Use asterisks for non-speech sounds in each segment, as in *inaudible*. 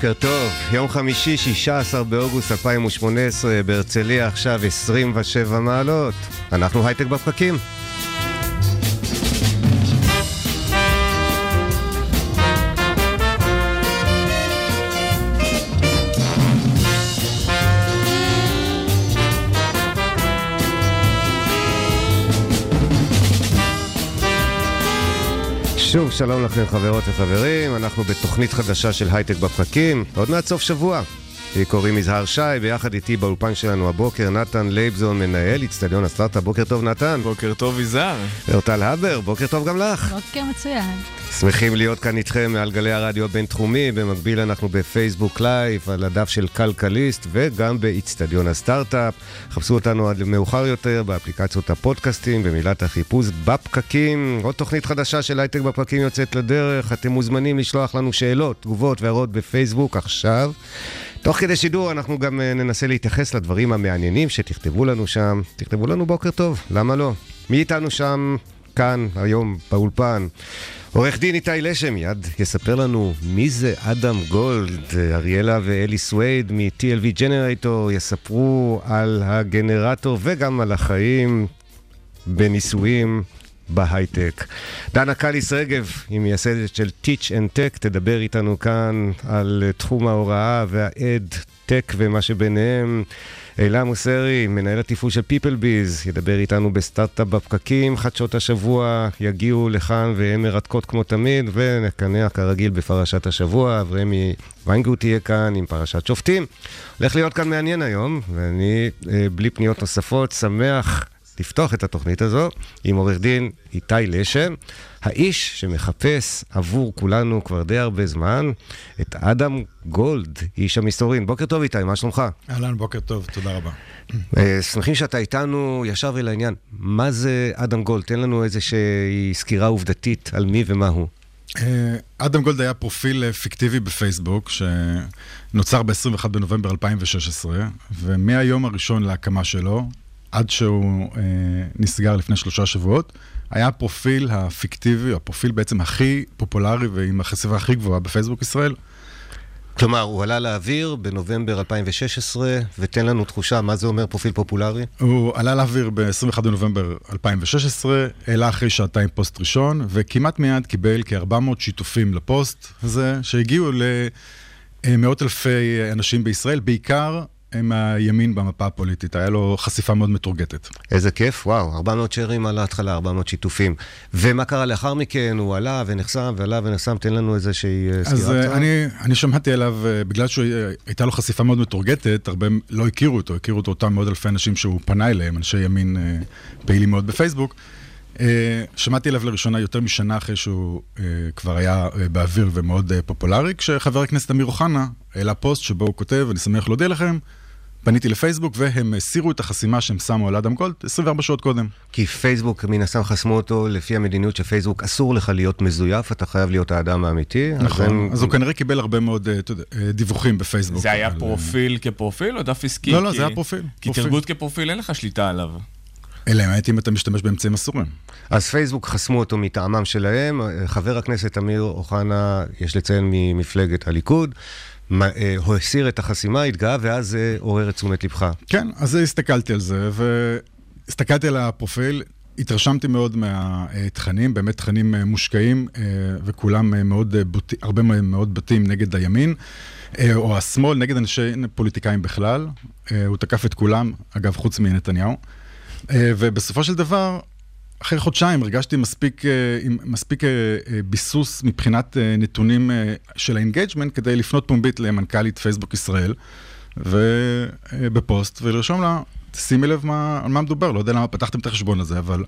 בוקר טוב, יום חמישי, 16 באוגוסט 2018, בהרצליה עכשיו 27 מעלות. אנחנו הייטק בפקקים. שוב שלום לכם חברות וחברים, אנחנו בתוכנית חדשה של הייטק בפקקים, עוד מעט סוף שבוע. לי קוראים יזהר שי, ביחד איתי באולפן שלנו הבוקר נתן לייבזון, מנהל אצטדיון הסטארט-אפ, בוקר טוב נתן. בוקר טוב, יזהר. אורטל הבר, בוקר טוב גם לך. בוקר מצוין. שמחים להיות כאן איתכם מעל גלי הרדיו הבינתחומי, במקביל אנחנו ב Facebook Live, על הדף של כלכליסט וגם באיצטדיון הסטארט-אפ. חפשו אותנו עד מאוחר יותר באפליקציות הפודקאסטים, במילת החיפוש בפקקים. עוד תוכנית חדשה של הייטק בפקקים יוצאת לדרך, אתם מוזמנים לשלוח לנו שאלות, תגובות והערות בפייסבוק עכשיו. תוך כדי שידור אנחנו גם אה, ננסה להתייחס לדברים המעניינים שתכתבו לנו שם. תכתבו לנו בוקר טוב, למה לא? מי איתנו שם, כאן, היום, באולפן? עורך דין איתי לשם מיד יספר לנו מי זה אדם גולד. אריאלה ואלי סווייד מ-TLV ג'נרטור יספרו על הגנרטור וגם על החיים בניסויים. בהייטק. דנה קליס רגב, היא מייסדת של Teach and Tech, תדבר איתנו כאן על תחום ההוראה והאד טק ומה שביניהם. אלה מוסרי, מנהל התפעול של PeopleBiz, ידבר איתנו בסטארט-אפ בפקקים, חדשות השבוע יגיעו לכאן והן מרתקות כמו תמיד, ונקנע כרגיל בפרשת השבוע, ורמי ויינגוט תהיה כאן עם פרשת שופטים. הולך להיות כאן מעניין היום, ואני, אה, בלי פניות נוספות, שמח לפתוח את התוכנית הזו עם עורך דין איתי לשם, האיש שמחפש עבור כולנו כבר די הרבה זמן את אדם גולד, איש המסתורין. בוקר טוב איתי, מה שלומך? אהלן, בוקר טוב, תודה רבה. אה, שמחים שאתה איתנו ישר ולעניין. מה זה אדם גולד? תן לנו איזושהי סקירה עובדתית על מי ומה הוא. אה, אדם גולד היה פרופיל אה, פיקטיבי בפייסבוק, שנוצר ב-21 בנובמבר 2016, ומהיום הראשון להקמה שלו, עד שהוא אה, נסגר לפני שלושה שבועות, היה הפרופיל הפיקטיבי, הפרופיל בעצם הכי פופולרי ועם החשיפה הכי גבוהה בפייסבוק ישראל. כלומר, הוא עלה לאוויר בנובמבר 2016, ותן לנו תחושה מה זה אומר פרופיל פופולרי. הוא עלה לאוויר ב-21 בנובמבר 2016, העלה אחרי שעתיים פוסט ראשון, וכמעט מיד קיבל כ-400 שיתופים לפוסט הזה, שהגיעו למאות אלפי אנשים בישראל, בעיקר הם הימין במפה הפוליטית, היה לו חשיפה מאוד מתורגטת. איזה כיף, וואו, 400 שרים על ההתחלה, 400 שיתופים. ומה קרה לאחר מכן? הוא עלה ונחסם ועלה ונחסם, תן לנו איזושהי סקירה. אז אני, אני שמעתי עליו, בגלל שהייתה לו חשיפה מאוד מתורגטת, הרבה לא הכירו אותו, הכירו אותו אותם מאות אלפי אנשים שהוא פנה אליהם, אנשי ימין פעילים מאוד בפייסבוק. שמעתי עליו לראשונה יותר משנה אחרי שהוא כבר היה באוויר ומאוד פופולרי, כשחבר הכנסת אמיר אוחנה העלה פוסט שבו הוא כותב, אני שמח להודיע לכם, פניתי לפייסבוק והם הסירו את החסימה שהם שמו על אדם גולד 24 שעות קודם. כי פייסבוק מן הסתם חסמו אותו לפי המדיניות של פייסבוק, אסור לך להיות מזויף, אתה חייב להיות האדם האמיתי. נכון, אז, הם... אז הוא כנראה קיבל הרבה מאוד אתה יודע, דיווחים בפייסבוק. זה היה על... פרופיל כפרופיל או דף עסקי? לא, לא, כי... זה היה פרופיל. כי פרופיל. תרגות כפרופיל אין לך שליטה עליו. אלא אם אם אתה משתמש באמצעים אסורים. אז פייסבוק חסמו אותו מטעמם שלהם. חבר הכנסת אמיר אוחנה, יש לציין ממפלגת הליכוד. הסיר את החסימה, התגאה, ואז עורר את תשומת לבך. כן, אז הסתכלתי על זה, והסתכלתי על הפרופיל, התרשמתי מאוד מהתכנים, באמת תכנים מושקעים, וכולם מאוד, בוט... הרבה מאוד בתים נגד הימין, או השמאל, נגד אנשי פוליטיקאים בכלל. הוא תקף את כולם, אגב, חוץ מנתניהו. ובסופו של דבר, אחרי חודשיים הרגשתי מספיק, מספיק ביסוס מבחינת נתונים של ה engagement כדי לפנות פומבית למנכ"לית פייסבוק ישראל ובפוסט ולרשום לה, שימי לב מה, על מה מדובר, לא יודע למה פתחתם את החשבון הזה, אבל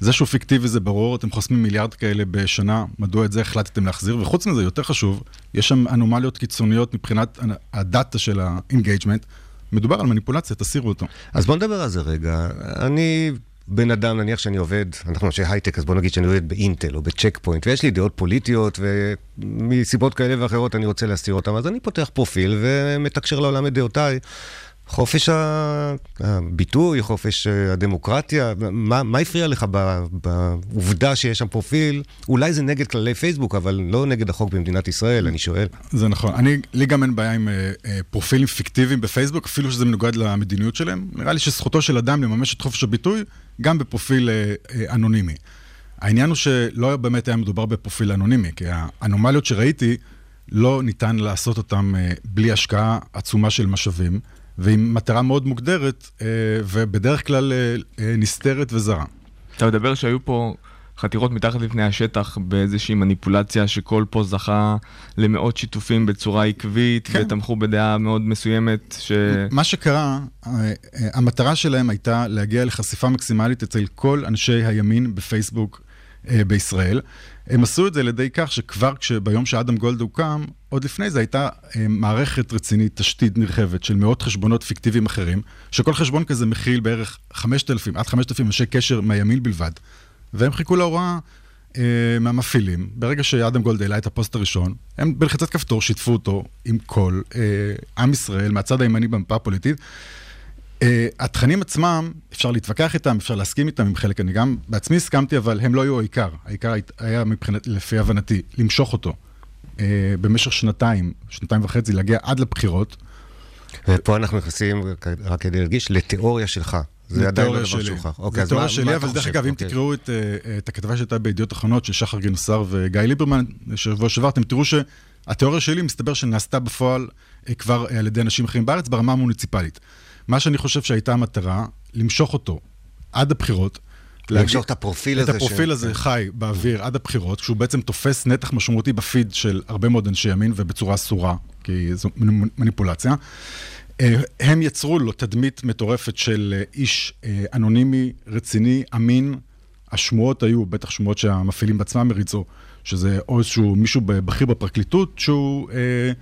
זה שהוא פיקטיבי זה ברור, אתם חוסמים מיליארד כאלה בשנה, מדוע את זה החלטתם להחזיר? וחוץ מזה, יותר חשוב, יש שם אנומליות קיצוניות מבחינת ה data של ה engagement. מדובר על מניפולציה, תסירו אותו. אז בוא נדבר על זה רגע. אני בן אדם, נניח שאני עובד, אנחנו אנשי הייטק, אז בוא נגיד שאני עובד באינטל או בצ'ק פוינט, ויש לי דעות פוליטיות, ומסיבות כאלה ואחרות אני רוצה להסתיר אותן, אז אני פותח פרופיל ומתקשר לעולם את דעותיי. חופש הביטוי, חופש הדמוקרטיה, מה, מה הפריע לך בעובדה שיש שם פרופיל? אולי זה נגד כללי פייסבוק, אבל לא נגד החוק במדינת ישראל, אני שואל. זה נכון. אני, לי גם אין בעיה עם אה, אה, פרופילים פיקטיביים בפייסבוק, אפילו שזה מנוגד למדיניות שלהם. נראה לי שזכותו של אדם לממש את חופש הביטוי, גם בפרופיל אה, אה, אנונימי. העניין הוא שלא באמת היה מדובר בפרופיל אנונימי, כי האנומליות שראיתי, לא ניתן לעשות אותן אה, בלי השקעה עצומה של משאבים. ועם מטרה מאוד מוגדרת, אה, ובדרך כלל אה, אה, נסתרת וזרה. אתה מדבר שהיו פה חתירות מתחת לפני השטח באיזושהי מניפולציה שכל פה זכה למאות שיתופים בצורה עקבית, כן. ותמכו בדעה מאוד מסוימת ש... מה שקרה, המטרה שלהם הייתה להגיע לחשיפה מקסימלית אצל כל אנשי הימין בפייסבוק בישראל. הם עשו את זה על ידי כך שכבר ביום שאדם גולד הוקם, עוד לפני זה הייתה אה, מערכת רצינית, תשתית נרחבת של מאות חשבונות פיקטיביים אחרים, שכל חשבון כזה מכיל בערך 5,000 עד 5,000 אנשי קשר מהימין בלבד. והם חיכו להוראה אה, מהמפעילים. ברגע שאדם גולד העלה את הפוסט הראשון, הם בלחיצת כפתור שיתפו אותו עם כל אה, עם ישראל מהצד הימני במפה הפוליטית. Uh, התכנים עצמם, אפשר להתווכח איתם, אפשר להסכים איתם עם חלק, אני גם בעצמי הסכמתי, אבל הם לא היו העיקר. העיקר היה מבחינת, לפי הבנתי, למשוך אותו uh, במשך שנתיים, שנתיים וחצי, להגיע עד לבחירות. ופה אנחנו נכנסים, רק כדי להרגיש, לתיאוריה שלך. זה עדיין לא דבר שלך. אוקיי, זה תיאוריה שלי, אבל דרך אגב, אם אוקיי. תקראו את, את הכתבה שהייתה בידיעות אחרונות של שחר גינוסר וגיא ליברמן, שבוע שעבר, אתם תראו שהתיאוריה שלי, מסתבר שנעשתה בפועל כבר על ידי אנשים אחרים בארץ ברמה המוניציפלית. מה שאני חושב שהייתה המטרה, למשוך אותו עד הבחירות. למשוך את הפרופיל הזה. את הפרופיל הזה כן. חי באוויר עד הבחירות, כשהוא בעצם תופס נתח משמעותי בפיד של הרבה מאוד אנשי ימין ובצורה אסורה, כי זו מניפולציה. אה, הם יצרו לו תדמית מטורפת של אה, איש אה, אנונימי, רציני, אמין. השמועות היו, בטח שמועות שהמפעילים בעצמם הריצו, שזה או איזשהו מישהו בכיר בפרקליטות שהוא... אה,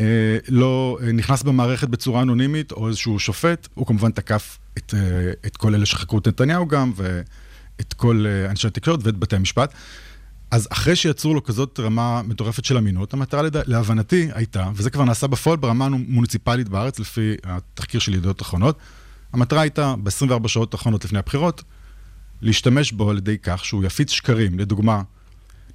אה, לא אה, נכנס במערכת בצורה אנונימית, או איזשהו שופט, הוא כמובן תקף את, אה, את כל אלה שחקרו את נתניהו גם, ואת כל אנשי התקשורת ואת בתי המשפט. אז אחרי שיצרו לו כזאת רמה מטורפת של אמינות, המטרה לד... להבנתי הייתה, וזה כבר נעשה בפועל ברמה המוניציפלית בארץ, לפי התחקיר של ידיעות אחרונות, המטרה הייתה ב-24 שעות האחרונות לפני הבחירות, להשתמש בו על ידי כך שהוא יפיץ שקרים. לדוגמה,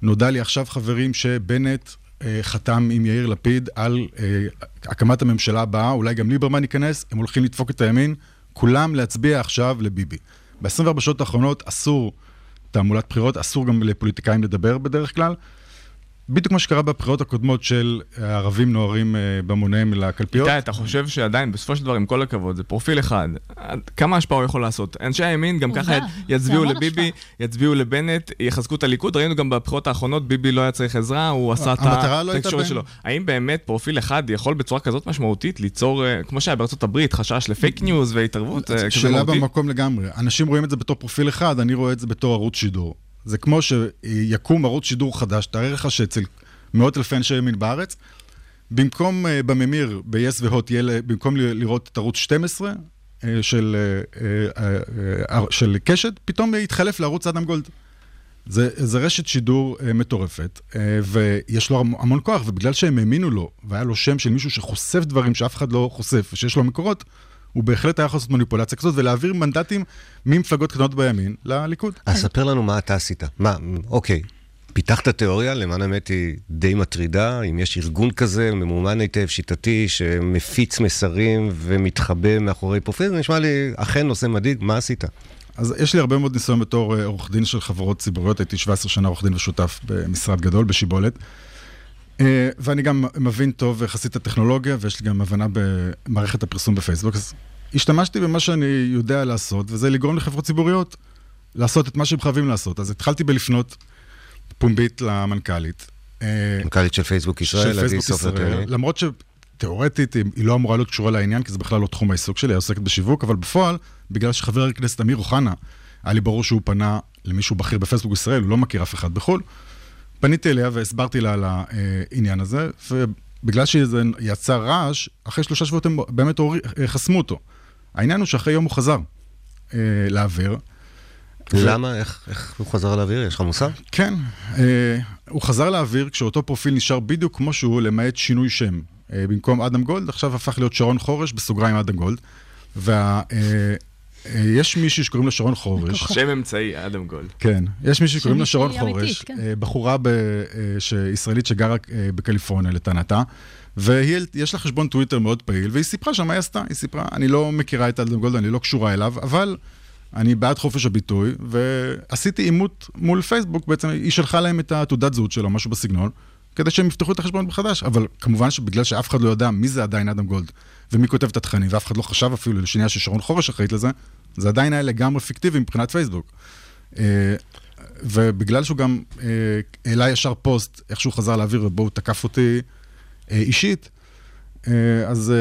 נודע לי עכשיו, חברים, שבנט אה, חתם עם יאיר לפיד על אה, הקמת הממשלה הבאה, אולי גם ליברמן ייכנס, הם הולכים לדפוק את הימין, כולם להצביע עכשיו לביבי. ב-24 שעות האחרונות אסור תעמולת בחירות, אסור גם לפוליטיקאים לדבר בדרך כלל. בדיוק מה שקרה בבחירות הקודמות של הערבים נוהרים אה, בהמוניהם לקלפיות. איתי, אתה חושב שעדיין, בסופו של דבר, עם כל הכבוד, זה פרופיל אחד. כמה השפעה הוא יכול לעשות? אנשי הימין גם ככה יצביעו לביבי, יצביעו לבנט, יחזקו את הליכוד. ראינו גם בבחירות האחרונות, ביבי לא היה צריך עזרה, הוא עשה את לא התקשורת שלו. האם באמת פרופיל אחד יכול בצורה כזאת משמעותית ליצור, אה, כמו שהיה בארצות הברית, חשש לפייק ניוז והתערבות? אה, שאלה במקום לגמרי. אנשים רואים את זה בתור פרופיל אחד, אני רואה את זה בתור ערוץ שידור. זה כמו שיקום ערוץ שידור חדש, תאר לך שאצל מאות אלפי אנשי ימין בארץ, במקום uh, בממיר, ב-yes והוט, במקום לראות את ערוץ 12 uh, אה, של, uh, uh, uh, של קשת, פתאום יתחלף לערוץ אדם גולד. זה, זה רשת שידור uh, מטורפת, uh, ויש לו המון כוח, ובגלל שהם האמינו לו, והיה לו שם של מישהו שחושף דברים שאף אחד לא חושף, ושיש לו מקורות, הוא בהחלט היה יכול לעשות מניפולציה כזאת ולהעביר מנדטים ממפלגות קטנות בימין לליכוד. אז ספר לנו מה אתה עשית. מה, אוקיי, פיתחת תיאוריה, למען האמת היא די מטרידה, אם יש ארגון כזה, ממומן היטב, שיטתי, שמפיץ מסרים ומתחבא מאחורי פרופיל, זה נשמע לי אכן נושא מדאיג, מה עשית? אז יש לי הרבה מאוד ניסיון בתור אה, עורך דין של חברות ציבוריות, הייתי 17 שנה עורך דין ושותף במשרד גדול בשיבולת. אה, ואני גם מבין טוב יחסית את הטכנולוגיה, ויש לי גם הבנה במערכת הפרסום בפייסבוק, אז השתמשתי במה שאני יודע לעשות, וזה לגרום לחברות ציבוריות לעשות את מה שהם חייבים לעשות. אז התחלתי בלפנות פומבית למנכ"לית. אה, מנכ"לית של פייסבוק ישראל, עדי סופר למרות שתיאורטית היא לא אמורה להיות קשורה לעניין, כי זה בכלל לא תחום העיסוק שלי, היא עוסקת בשיווק, אבל בפועל, בגלל שחבר הכנסת אמיר אוחנה היה לי ברור שהוא פנה למישהו בכיר בפייסבוק ישראל, הוא לא מכיר אף אחד בחו"ל. פניתי אליה והסברתי לה על העניין הזה, ובגלל שזה יצר רעש, אחרי שלושה שבועות הם באמת חסמו אותו. העניין הוא שאחרי יום הוא חזר אה, לאוויר. למה? איך, איך הוא חזר לאוויר? יש לך מושג? כן, אה, הוא חזר לאוויר כשאותו פרופיל נשאר בדיוק כמו שהוא, למעט שינוי שם. אה, במקום אדם גולד, עכשיו הפך להיות שרון חורש, בסוגריים אדם גולד. ויש אה, מישהי שקוראים לה שרון חורש. שם אמצעי, אדם גולד. כן, יש מישהי שקוראים לה שרון חורש, כן. אה, בחורה ב- אה, ישראלית שגרה אה, בקליפורניה לטענתה, ויש לה חשבון טוויטר מאוד פעיל, והיא סיפרה שם מה היא עשתה. היא סיפרה, אני לא מכירה את אדם גולד, אני לא קשורה אליו, אבל אני בעד חופש הביטוי, ועשיתי עימות מול פייסבוק, בעצם היא שלחה להם את התעודת זהות שלו, משהו בסגנון, כדי שהם יפתחו את החשבון מחדש. אבל כמובן שבגלל שאף אחד לא יודע מי זה עדיין אדם גולד, ומי כותב את התכנים, ואף אחד לא חשב אפילו לשנייה ששרון חורש אחראית לזה, זה עדיין היה לגמרי פיקטיבי מבחינת פייסבוק. אה, ובגלל שהוא גם אה, העלה ישר פוסט, איך שהוא חזר לאוויר ובו הוא תקף אותי אה, אישית, אז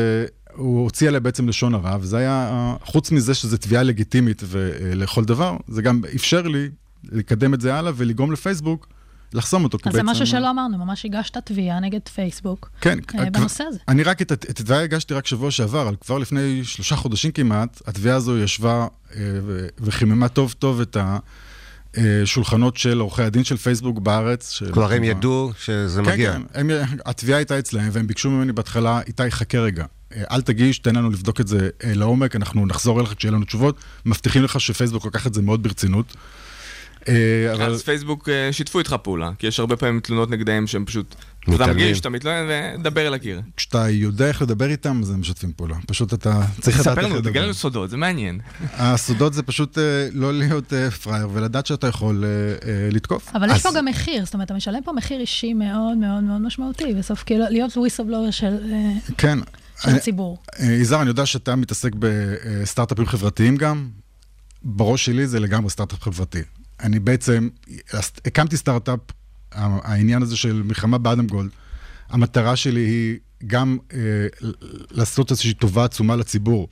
הוא הוציא עליה בעצם לשון הרע, וזה היה, חוץ מזה שזו תביעה לגיטימית ולכל דבר, זה גם אפשר לי לקדם את זה הלאה ולגרום לפייסבוק לחסום אותו. אז זה משהו שלא אמרנו, ממש הגשת תביעה נגד פייסבוק כן, אה, כבר- בנושא הזה. אני רק את הת- את התביעה הגשתי רק שבוע שעבר, אבל כבר לפני שלושה חודשים כמעט, התביעה הזו ישבה אה, וחיממה טוב טוב את השולחנות של עורכי הדין של פייסבוק בארץ. כבר הם ידעו שזה כן, מגיע. כן, הם, התביעה הייתה אצלהם, והם ביקשו ממני בהתחלה, איתי, חכה רגע. אה, אל תגיש, תן לנו לבדוק את זה אה, לעומק, אנחנו נחזור אליך כשיהיה לנו תשובות. מבטיחים לך שפייסבוק לקח את זה מאוד ברצינות. אה, אבל... אז פייסבוק אה, שיתפו איתך פעולה, כי יש הרבה פעמים תלונות נגדם שהם פשוט... אתה. מגיש, אתה מתלונן ודבר אל הקיר. כשאתה יודע איך לדבר איתם, אז הם משתפים פעולה. פשוט אתה צריך לדעת ספר איך לנו, לדבר. תגלה לנו סודות, זה מעניין. הסודות זה פשוט אה, לא להיות אה, פראייר ולדעת שאתה יכול אה, אה, לתקוף. אבל יש פה גם מחיר, זאת אומרת, אתה משלם פה מחיר אישי מאוד מאוד מאוד משמעותי, בסוף כאילו להיות וויסבלוור של אה, כן. של הציבור. אה, יזהר, אני יודע שאתה מתעסק בסטארט-אפים חברתיים גם. בראש שלי זה לגמרי סטארט-אפ חברתי. אני בעצם הקמתי סטארט-אפ, העניין הזה של מלחמה באדם גולד. המטרה שלי היא גם אה, לעשות איזושהי טובה עצומה לציבור,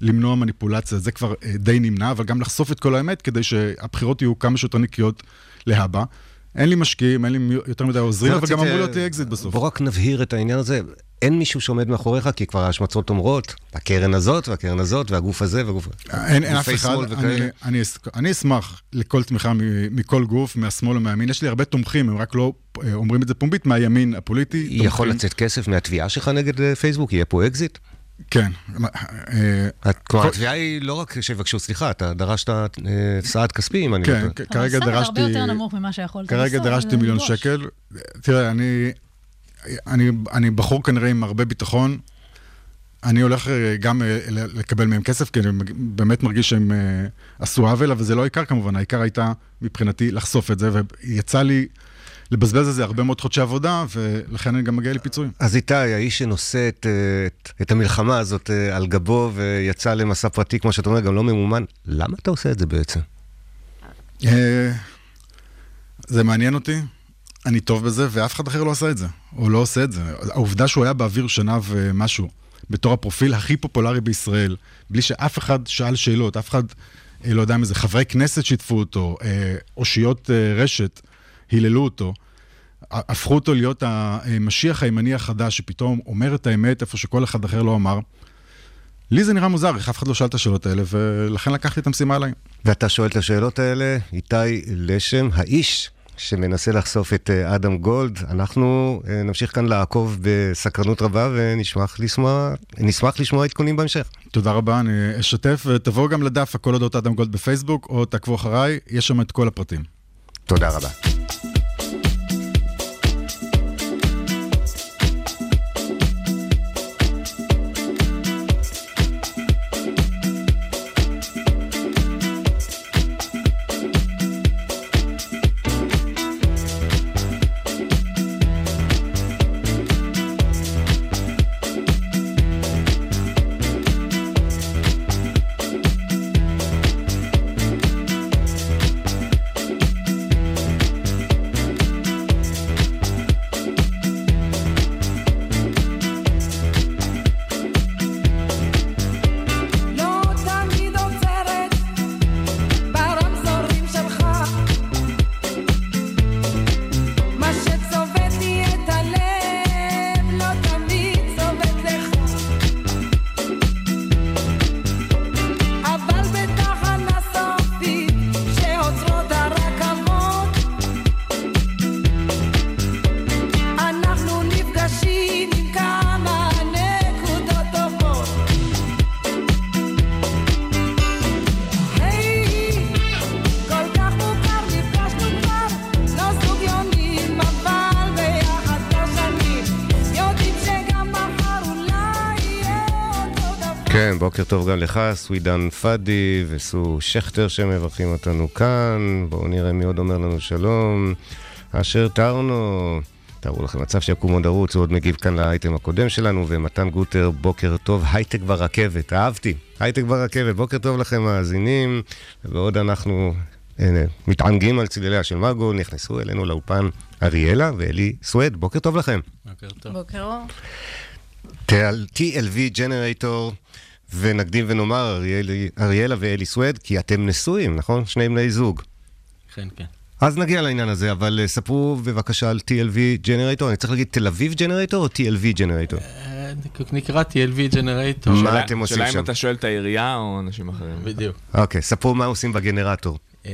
למנוע מניפולציה, זה כבר אה, די נמנע, אבל גם לחשוף את כל האמת כדי שהבחירות יהיו כמה שיותר נקיות להבא. אין לי משקיעים, אין לי יותר מדי עוזרים, אבל גם אמור להיות לי אקזיט בסוף. בוא רק נבהיר את העניין הזה. אין מישהו שעומד מאחוריך, כי כבר ההשמצות אומרות, הקרן הזאת והקרן הזאת והגוף הזה והגוף... אין, אין אף אחד, אני. אני, אני אשמח לכל תמיכה מכל גוף, מהשמאל או מהימין. יש לי הרבה תומכים, הם רק לא אה, אומרים את זה פומבית, מהימין הפוליטי. יכול תומכים. לצאת כסף מהתביעה שלך נגד אה, פייסבוק? יהיה פה אקזיט? כן. אה, כלומר, כל- התביעה היא לא רק שיבקשו סליחה, אתה דרשת אה, סעד כספי, אם אני לא כן, טועה. כ- אבל כרגע סעד דרשתי... הרבה יותר נמוך ממה שיכולת כרגע לעשות, דרשתי זה מיליון. שקל. תראה, אני, אני, אני בחור כנראה עם הרבה ביטחון. אני הולך אה, גם אה, לקבל מהם כסף, כי אני באמת מרגיש שהם אה, עשו עוול, אבל זה לא העיקר כמובן, העיקר הייתה מבחינתי לחשוף את זה, ויצא לי לבזבז על זה הרבה מאוד חודשי עבודה, ולכן אני גם מגיע לפיצויים. אז איתי, האיש שנושא את, את, את המלחמה הזאת על גבו ויצא למסע פרטי, כמו שאתה אומר, גם לא ממומן, למה אתה עושה את זה בעצם? זה מעניין אותי, אני טוב בזה, ואף אחד אחר לא עשה את זה, או לא עושה את זה. העובדה שהוא היה באוויר שנה ומשהו, בתור הפרופיל הכי פופולרי בישראל, בלי שאף אחד שאל שאלות, אף אחד, אה, לא יודע מזה, חברי כנסת שיתפו אותו, אה, אושיות אה, רשת היללו אותו, הפכו אותו להיות המשיח הימני החדש, שפתאום אומר את האמת איפה שכל אחד אחר לא אמר. לי זה נראה מוזר, איך אף אחד לא שאל את השאלות האלה, ולכן לקחתי את המשימה עליי. ואתה שואל את השאלות האלה, איתי לשם, האיש שמנסה לחשוף את אה, אדם גולד. אנחנו אה, נמשיך כאן לעקוב בסקרנות רבה ונשמח לשמוע, עדכונים בהמשך. תודה רבה, אני אשתף, ותבואו גם לדף הכל אודות אדם גולד בפייסבוק, או תעקבו אחריי, יש שם את כל הפרטים. תודה רבה. בוקר טוב גם לך, סווידן פאדי וסו שכטר שמברכים אותנו כאן. בואו נראה מי עוד אומר לנו שלום. אשר טרנו, תארו לכם מצב שיקום עוד ערוץ, הוא עוד מגיב כאן לאייטם הקודם שלנו, ומתן גוטר, בוקר טוב, הייטק ברכבת, אהבתי, הייטק ברכבת, בוקר טוב לכם מאזינים, ובעוד אנחנו הנה, מתענגים על צליליה של מרגו, נכנסו אלינו לאולפן אריאלה ואלי סואד, בוקר טוב לכם. בוקר טוב. בוקר אור. TLV Generator, ונקדים ונאמר, אריאלי- אריאלה ואלי סואד, כי אתם נשואים, נכון? שני בני זוג. כן, כן. אז נגיע לעניין הזה, אבל אה, ספרו בבקשה על TLV Generator. אני צריך להגיד תל אביב ג'נרייטור או TLV Generator? אה, נקרא TLV Generator. מה שאלה- אתם עושים שאלה שם? אם אתה שואל את העירייה או אנשים אחרים. בדיוק. אוקיי, ספרו מה עושים בגנרטור. אה,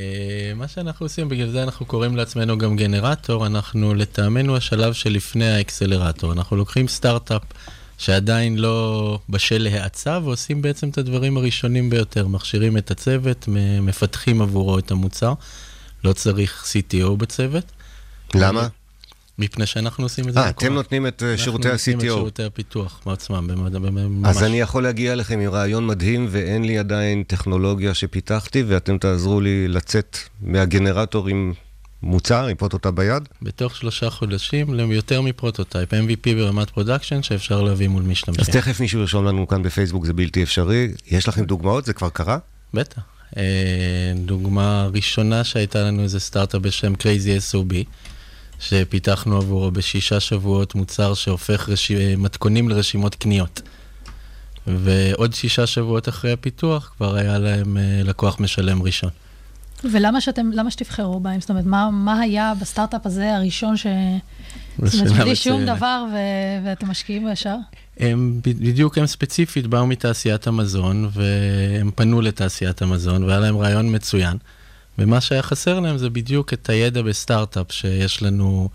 מה שאנחנו עושים, בגלל זה אנחנו קוראים לעצמנו גם גנרטור, אנחנו לטעמנו השלב שלפני האקסלרטור. אנחנו לוקחים סטארט-אפ שעדיין לא בשל להאצה, ועושים בעצם את הדברים הראשונים ביותר. מכשירים את הצוות, מפתחים עבורו את המוצר. לא צריך CTO בצוות. למה? מפני שאנחנו עושים את זה אה. אתם נותנים את אה, שירותי אנחנו נותנים את ה-CTO. שירותי הפיתוח בעצמם, ממש. אז אני יכול להגיע אליכם עם רעיון מדהים, ואין לי עדיין טכנולוגיה שפיתחתי, ואתם תעזרו לי לצאת מהגנרטור עם מוצר, עם prototype ביד? בתוך שלושה חודשים ליותר מ prototype, MVP ברמת production שאפשר להביא מול אז משתמשים. תכף מישהו ירשום לנו כאן בפייסבוק, זה בלתי אפשרי. יש לכם דוגמאות? זה כבר קרה? בטח. אה, דוגמה ראשונה שהייתה לנו זה סטארט-אפ בשם Crazy SOB, שפיתחנו עבורו בשישה שבועות מוצר שהופך רש... מתכונים לרשימות קניות. ועוד שישה שבועות אחרי הפיתוח כבר היה להם אה, לקוח משלם ראשון. ולמה שאתם, למה שתבחרו בהם? זאת אומרת, מה, מה היה בסטארט-אפ הזה הראשון ש... זאת אומרת, בלי שום. דבר ו... ואתם משקיעים ישר? הם בדיוק, הם ספציפית באו מתעשיית המזון, והם פנו לתעשיית המזון, והיה להם רעיון מצוין. ומה שהיה חסר להם זה בדיוק את הידע בסטארט-אפ, שיש לנו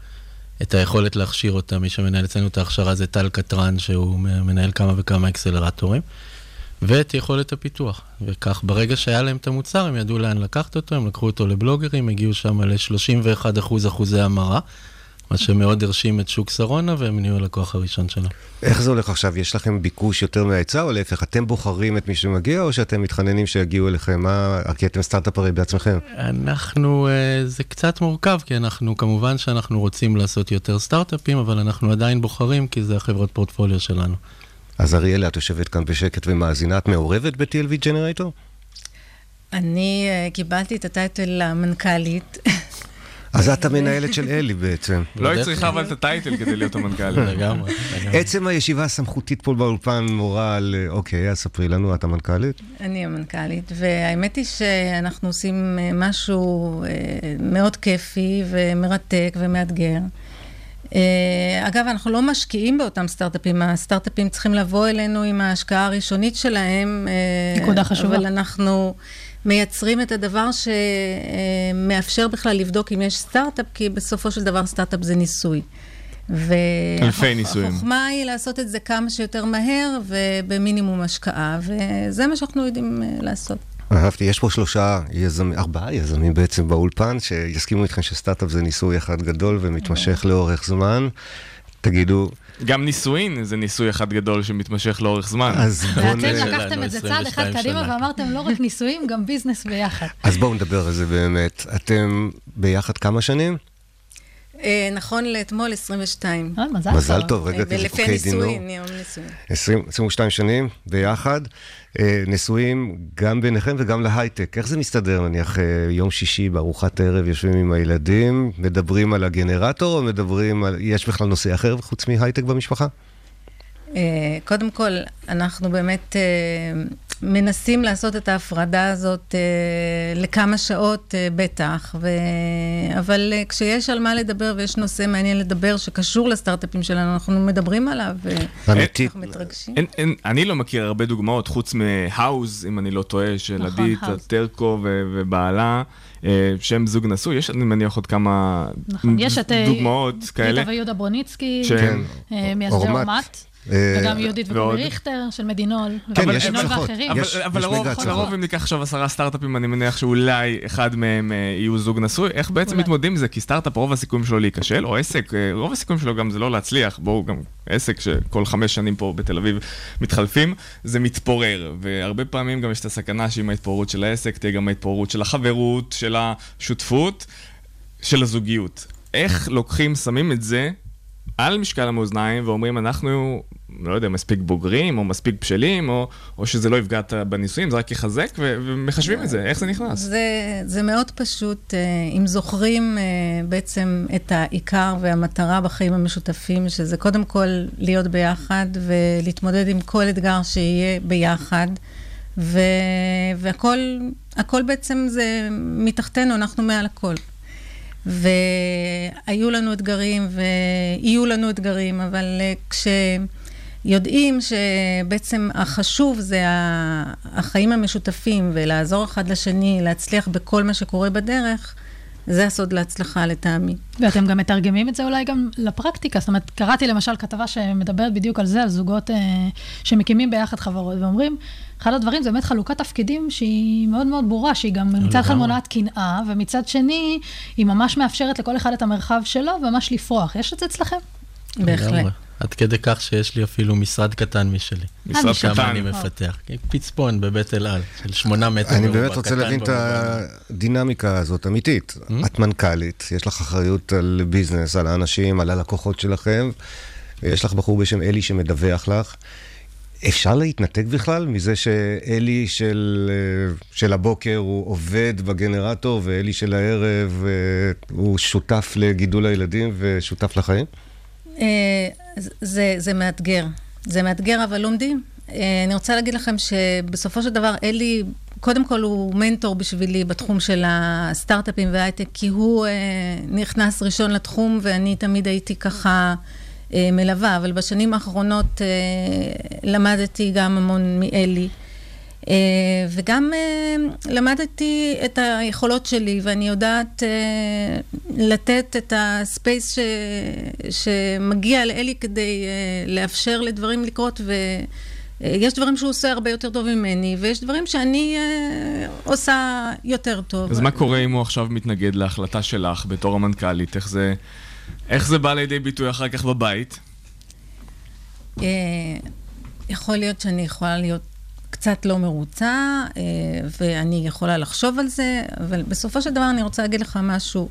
את היכולת להכשיר אותם. מי שמנהל אצלנו את ההכשרה זה טל קטרן, שהוא מנהל כמה וכמה אקסלרטורים, ואת יכולת הפיתוח. וכך, ברגע שהיה להם את המוצר, הם ידעו לאן לקחת אותו, הם לקחו אותו לבלוגרים, הגיעו שם ל-31 אחוזי המרה, מה שמאוד הרשים את שוק שרונה, והם נהיו הלקוח הראשון שלנו. איך זה הולך עכשיו? יש לכם ביקוש יותר מההיצע, או להפך, אתם בוחרים את מי שמגיע, או שאתם מתחננים שיגיעו אליכם? מה, כי אתם סטארט-אפ הרי בעצמכם. אנחנו, אה, זה קצת מורכב, כי אנחנו, כמובן שאנחנו רוצים לעשות יותר סטארט-אפים, אבל אנחנו עדיין בוחרים, כי זה החברות פורטפוליו שלנו. אז אריאלה, את יושבת כאן בשקט ומאזינה, את מעורבת ב-TLV ג'נרייטור? אני אה, קיבלתי את הטייטל המנכ"לית. אז את המנהלת של אלי בעצם. לא היא בדרך צריכה. אבל את הטייטל כדי להיות המנכ"ל. *laughs* לגמרי. עצם הישיבה הסמכותית פה באולפן מורה על, אוקיי, אז ספרי לנו, את המנכ"לית? אני המנכ"לית, והאמת היא שאנחנו עושים אה, משהו אה, מאוד כיפי ומרתק ומאתגר. אה, אגב, אנחנו לא משקיעים באותם סטארט-אפים, הסטארט-אפים צריכים לבוא אלינו עם ההשקעה הראשונית שלהם. אה, נקודה חשובה. אבל אנחנו מייצרים את הדבר שמאפשר בכלל לבדוק אם יש סטארט-אפ, כי בסופו של דבר סטארט-אפ זה ניסוי. אלפי ניסויים. והחוכמה היא לעשות את זה כמה שיותר מהר ובמינימום השקעה, וזה מה שאנחנו יודעים אה, לעשות. אהבתי, יש פה שלושה יזמים, ארבעה יזמים בעצם באולפן, שיסכימו איתכם שסטארט-אפ זה ניסוי אחד גדול ומתמשך לאורך זמן. תגידו, גם נישואין זה ניסוי אחד גדול שמתמשך לאורך זמן. אז בואו ואתם לקחתם את זה צעד אחד 22 קדימה. ואמרתם לא רק נישואים, גם ביזנס ביחד. אז בואו נדבר על זה באמת. אתם ביחד כמה שנים? אה, נכון לאתמול 22. אה, מזל מזל טוב. טוב, רגע, אה, כי זה ולפי דינור. הנישואין, יום נישואין. 20, 22 שנים ביחד, אה, נשואים גם ביניכם וגם להייטק. איך זה מסתדר, נניח, יום שישי בארוחת ערב יושבים עם הילדים, מדברים על הגנרטור, או מדברים על... יש בכלל נושא אחר חוץ מהייטק במשפחה? קודם כל, אנחנו באמת מנסים לעשות את ההפרדה הזאת אה, לכמה שעות אה, בטח, ו... אבל אה, כשיש על מה לדבר ויש נושא מעניין לדבר שקשור לסטארט-אפים שלנו, אנחנו מדברים עליו, אמיתי. ואנחנו מתרגשים. אין, אין, אני לא מכיר הרבה דוגמאות, חוץ מהאוז, אם אני לא טועה, של נכון, עדית. טרקו ו- ובעלה, אה, שהם זוג נשוי. יש, אני מניח, עוד כמה נכון, יש את... אה, דוגמאות כאלה. ריטה ויהודה ברוניצקי, אה, מייסדי. אורמת. וגם יהודית וקובי ריכטר של מדינול. כן, יש הצלחות. אבל, לרוב, אם ניקח עכשיו עשרה סטארט-אפים, אני מניח שאולי אחד מהם אה, יהיו זוג נשוי. איך בעצם. מתמודדים עם זה? כי סטארט-אפ, רוב הסיכויים שלו להיכשל, או עסק, אה, רוב הסיכויים שלו גם זה לא להצליח. בואו, גם עסק שכל חמש שנים פה בתל אביב מתחלפים, זה מתפורר. והרבה פעמים גם יש את הסכנה שעם ההתפוררות של העסק, תהיה גם ההתפוררות של החברות, של השותפות, של הזוגיות. איך לוקחים, שמים את זה על משקל המאזניים ואומרים, אנחנו, לא יודע, מספיק בוגרים, או מספיק בשלים, או, או שזה לא יפגע בנישואים, זה רק יחזק, ו- ומחשבים את זה, איך זה נכנס? זה, זה מאוד פשוט, אה, אם זוכרים אה, בעצם את העיקר והמטרה בחיים המשותפים, שזה קודם כל להיות ביחד ולהתמודד עם כל אתגר שיהיה ביחד, ו, והכל הכל בעצם זה מתחתנו, אנחנו מעל הכל. והיו לנו אתגרים ויהיו לנו אתגרים, אבל אה, כשיודעים שבעצם החשוב זה החיים המשותפים ולעזור אחד לשני, להצליח בכל מה שקורה בדרך, זה הסוד להצלחה לטעמי. ואתם גם מתרגמים את זה אולי גם לפרקטיקה. זאת אומרת, קראתי למשל כתבה שמדברת בדיוק על זה, על זוגות אה, שמקימים ביחד חברות, ואומרים, אחד הדברים זה באמת חלוקת תפקידים שהיא מאוד מאוד ברורה, שהיא גם מצד אחד מונעת קנאה, ומצד שני, היא ממש מאפשרת לכל אחד את המרחב שלו, וממש לפרוח. יש את זה אצלכם? בהחלט. עד כדי כך שיש לי אפילו משרד קטן משלי. משרד שם קטן. אני מפתח. פצפון בבית אל על, של שמונה מטר אני באמת רוצה להבין את. הדינמיקה הזאת, אמיתית. את מנכ"לית, יש לך אחריות על ביזנס, על האנשים, על הלקוחות שלכם, ויש לך בחור בשם אלי שמדווח לך. אפשר להתנתק בכלל מזה שאלי של, אה, של הבוקר הוא עובד בגנרטור ואלי של הערב אה, הוא שותף לגידול הילדים ושותף לחיים? אה, זה, זה מאתגר. זה מאתגר, אבל לומדים. אני רוצה להגיד לכם שבסופו של דבר, אלי, קודם כל הוא מנטור בשבילי בתחום של הסטארט-אפים וההייטק, כי הוא נכנס ראשון לתחום, ואני תמיד הייתי ככה מלווה, אבל בשנים האחרונות אה, למדתי גם המון מאלי. אה, וגם אה, למדתי את היכולות שלי, ואני יודעת אה, לתת את הספייס ש... שמגיע לאלי כדי אה, לאפשר לדברים לקרות, ויש דברים שהוא עושה הרבה יותר טוב ממני, ויש דברים שאני אה, עושה יותר טוב. אז מה קורה אם הוא עכשיו מתנגד להחלטה שלך בתור המנכ"לית? איך זה, איך זה בא לידי ביטוי אחר כך בבית? אה, יכול להיות שאני יכולה להיות קצת לא מרוצה, אה, ואני יכולה לחשוב על זה, אבל בסופו של דבר אני רוצה להגיד לך משהו.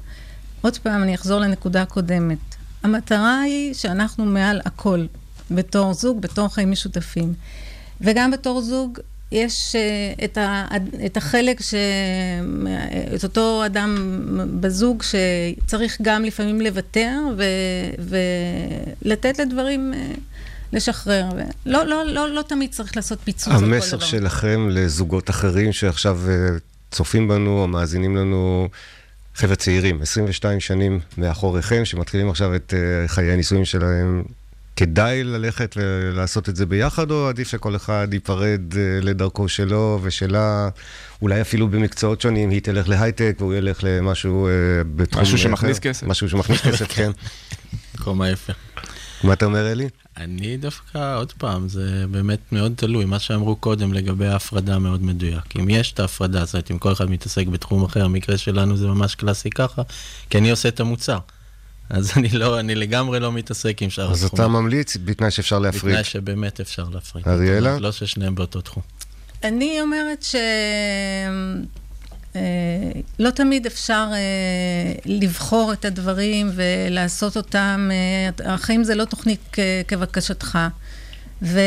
עוד פעם, אני אחזור לנקודה הקודמת. המטרה היא שאנחנו מעל הכל, בתור זוג, בתור חיים משותפים. וגם בתור זוג, יש uh, את, ה, את החלק, ש, את אותו אדם בזוג שצריך גם לפעמים לוותר ו, ולתת לדברים uh, לשחרר. לא, לא, לא, לא תמיד צריך לעשות פיצוץ על כל דבר. המסר שלכם לזוגות אחרים שעכשיו אה, צופים בנו או מאזינים לנו, חבר'ה צעירים, 22 שנים מאחוריכם, שמתחילים עכשיו את אה, חיי הנישואים שלהם, כדאי ללכת ולעשות את זה ביחד, או עדיף שכל אחד ייפרד אה, לדרכו שלו ושלה, אולי אפילו במקצועות שונים, היא תלך להייטק והוא ילך למשהו אה, בתחום... משהו שמכניס. כסף. משהו שמכניס כסף, *laughs* כן. מקום היפה. מה אתה אומר, אלי? אני דווקא, עוד פעם, זה באמת מאוד תלוי. מה שאמרו קודם לגבי ההפרדה מאוד מדויק. אם יש את ההפרדה הזאת, אם כל אחד מתעסק בתחום אחר, המקרה שלנו זה ממש קלאסי ככה, כי אני עושה את המוצר. אז אני לא, אני לגמרי לא מתעסק עם שאר אז אתה התחומים. ממליץ, בתנאי שאפשר להפריד. בתנאי שבאמת אפשר להפריד. אריאלה? לא ששניהם באותו תחום. אני אומרת ש... אה, לא תמיד אפשר אה, לבחור את הדברים ולעשות אותם, אה, החיים זה לא תוכנית כבקשתך. ו...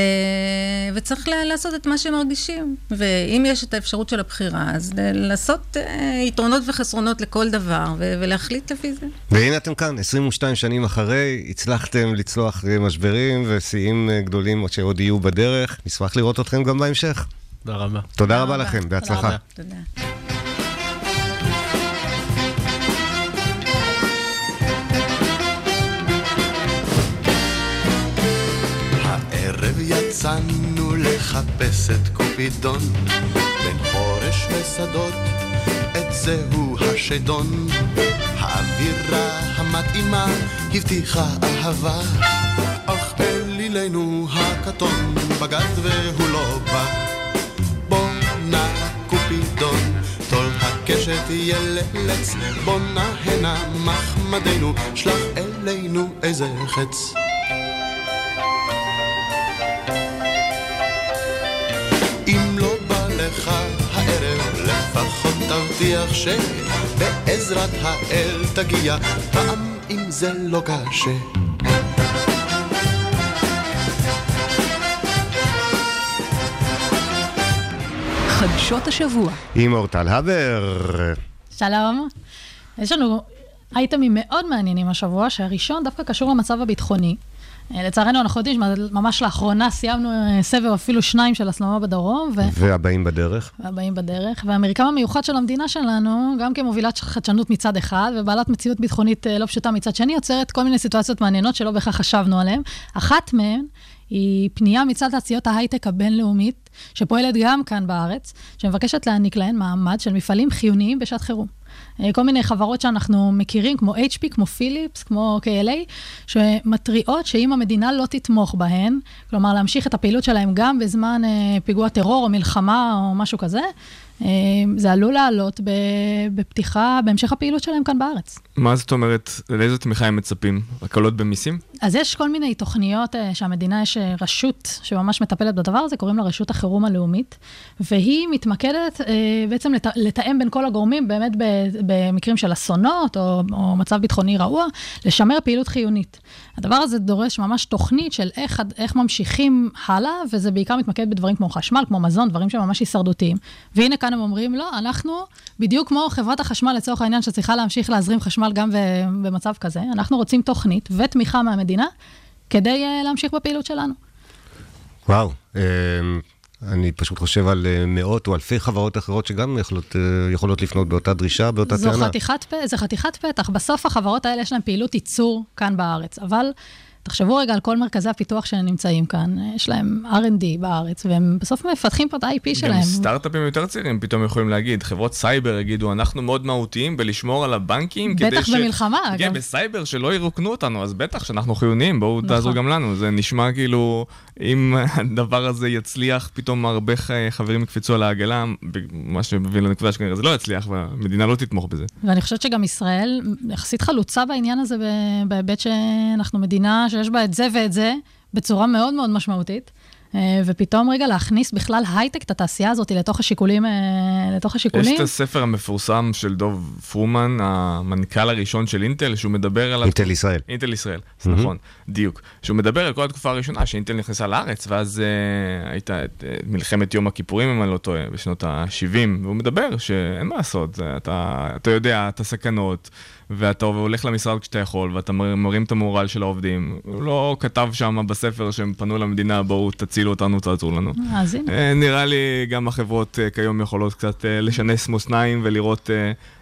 וצריך לעשות את מה שמרגישים. ואם יש את האפשרות של הבחירה, אז לעשות אה, יתרונות וחסרונות לכל דבר, ו- ולהחליט לפי זה. והנה אתם כאן, 22 שנים אחרי, הצלחתם לצלוח אה, משברים ושיאים אה, גדולים שעוד יהיו בדרך. נשמח לראות אתכם גם בהמשך. תודה רבה. תודה רבה לכם, בהצלחה. תודה. יצאנו לחפש את קופידון בין חורש ושדות, את זהו השדון. האווירה המתאימה הבטיחה אהבה, אך אלי גילנו הקטון בגד והוא לא בא. בוא נא קופידון, טול הקשת יללץ, בוא נא הנה מחמדנו, שלח אלינו איזה חץ. לפחות תבטיח שבעזרת האל תגיע, פעם אם זה לא קשה. חדשות השבוע. עם אורטל הבר. שלום. יש לנו אייטמים מאוד מעניינים השבוע, שהראשון דווקא קשור למצב הביטחוני. אה, לצערנו, אנחנו יודעים שממש לאחרונה סיימנו אה, סבב אפילו שניים של הסלמה בדרום. ו... והבאים בדרך. והבאים בדרך. והמרקם המיוחד של המדינה שלנו, גם כמובילת חדשנות מצד אחד, ובעלת מציאות ביטחונית אה, לא פשוטה מצד שני, יוצרת כל מיני סיטואציות מעניינות שלא בהכרח חשבנו עליהן. אחת מהן היא פנייה מצד תעשיות ההייטק הבינלאומית, שפועלת גם כאן בארץ, שמבקשת להעניק להן מעמד של מפעלים חיוניים בשעת חירום. אה, כל מיני חברות שאנחנו מכירים, כמו HP, כמו פיליפס, כמו KLA, שמתריעות שאם המדינה לא תתמוך בהן, כלומר להמשיך את הפעילות שלהם גם בזמן אה, פיגוע טרור או מלחמה או משהו כזה, זה עלול לעלות בפתיחה, בהמשך הפעילות שלהם כאן בארץ. מה זאת אומרת, לאיזו תמיכה הם מצפים? הקלות במיסים? אז יש כל מיני תוכניות uh, שהמדינה, יש uh, רשות שממש מטפלת בדבר הזה, קוראים לה רשות החירום הלאומית, והיא מתמקדת uh, בעצם לת, לתאם בין כל הגורמים, באמת במקרים של אסונות או, או מצב ביטחוני רעוע, לשמר פעילות חיונית. הדבר הזה דורש ממש תוכנית של איך, איך ממשיכים הלאה, וזה בעיקר מתמקד בדברים כמו חשמל, כמו מזון, דברים שממש הישרדותיים. והנה כאן הם אומרים, לא, אנחנו, בדיוק כמו חברת החשמל לצורך העניין, שצריכה להמשיך להזרים חשמל גם במצב כזה, אנחנו רוצים תוכנית ותמיכה מהמדינה כדי uh, להמשיך בפעילות שלנו. וואו, uh, אני פשוט חושב על uh, מאות או אלפי חברות אחרות שגם יכולות, יכולות לפנות באותה דרישה, באותה זו טענה. חתיכת, זו חתיכת פתח. בסוף החברות האלה יש להן פעילות ייצור כאן בארץ, אבל... תחשבו רגע על כל מרכזי הפיתוח שנמצאים כאן, יש להם R&D בארץ, והם בסוף מפתחים פה את ה-IP שלהם. גם סטארט-אפים יותר צעירים פתאום יכולים להגיד, חברות סייבר יגידו, אנחנו מאוד מהותיים בלשמור על הבנקים, בטח ש... במלחמה, כן, אגב. בסייבר, שלא ירוקנו אותנו, אז בטח שאנחנו חיוניים, בואו נכון. תעזרו גם לנו. זה נשמע כאילו, אם *laughs* הדבר הזה יצליח, פתאום הרבה חברים יקפצו על העגלה, מה שמביא לנקודה שכנראה זה לא יצליח, והמדינה לא תתמוך בזה. ואני חושבת שגם ישראל יחסית חלוצה בעניין הזה, בהיבט שאנחנו מדינה שיש בה את זה ואת זה, בצורה מאוד מאוד משמעותית. אה, ופתאום רגע להכניס בכלל הייטק, את התעשייה הזאת, לתוך השיקולים, אה, לתוך השיקולים. יש את הספר המפורסם של דוב פרומן, המנכ"ל הראשון של אינטל, שהוא מדבר על... אינטל ישראל. אינטל ישראל, mm-hmm. נכון, דיוק. שהוא מדבר על כל התקופה הראשונה שאינטל נכנסה לארץ, ואז uh, הייתה את uh, מלחמת יום הכיפורים, אם אני לא טועה, בשנות ה-70, והוא מדבר שאין מה לעשות, אתה, אתה יודע את הסכנות. ואתה הולך למשרד כשאתה יכול, ואתה מרים את המורל של העובדים. הוא לא כתב שם בספר שהם פנו למדינה, בואו תצילו אותנו, תעזרו לנו. אז הנה. אה, נראה לי גם החברות אה, כיום יכולות קצת אה, לשנס מאזניים ולראות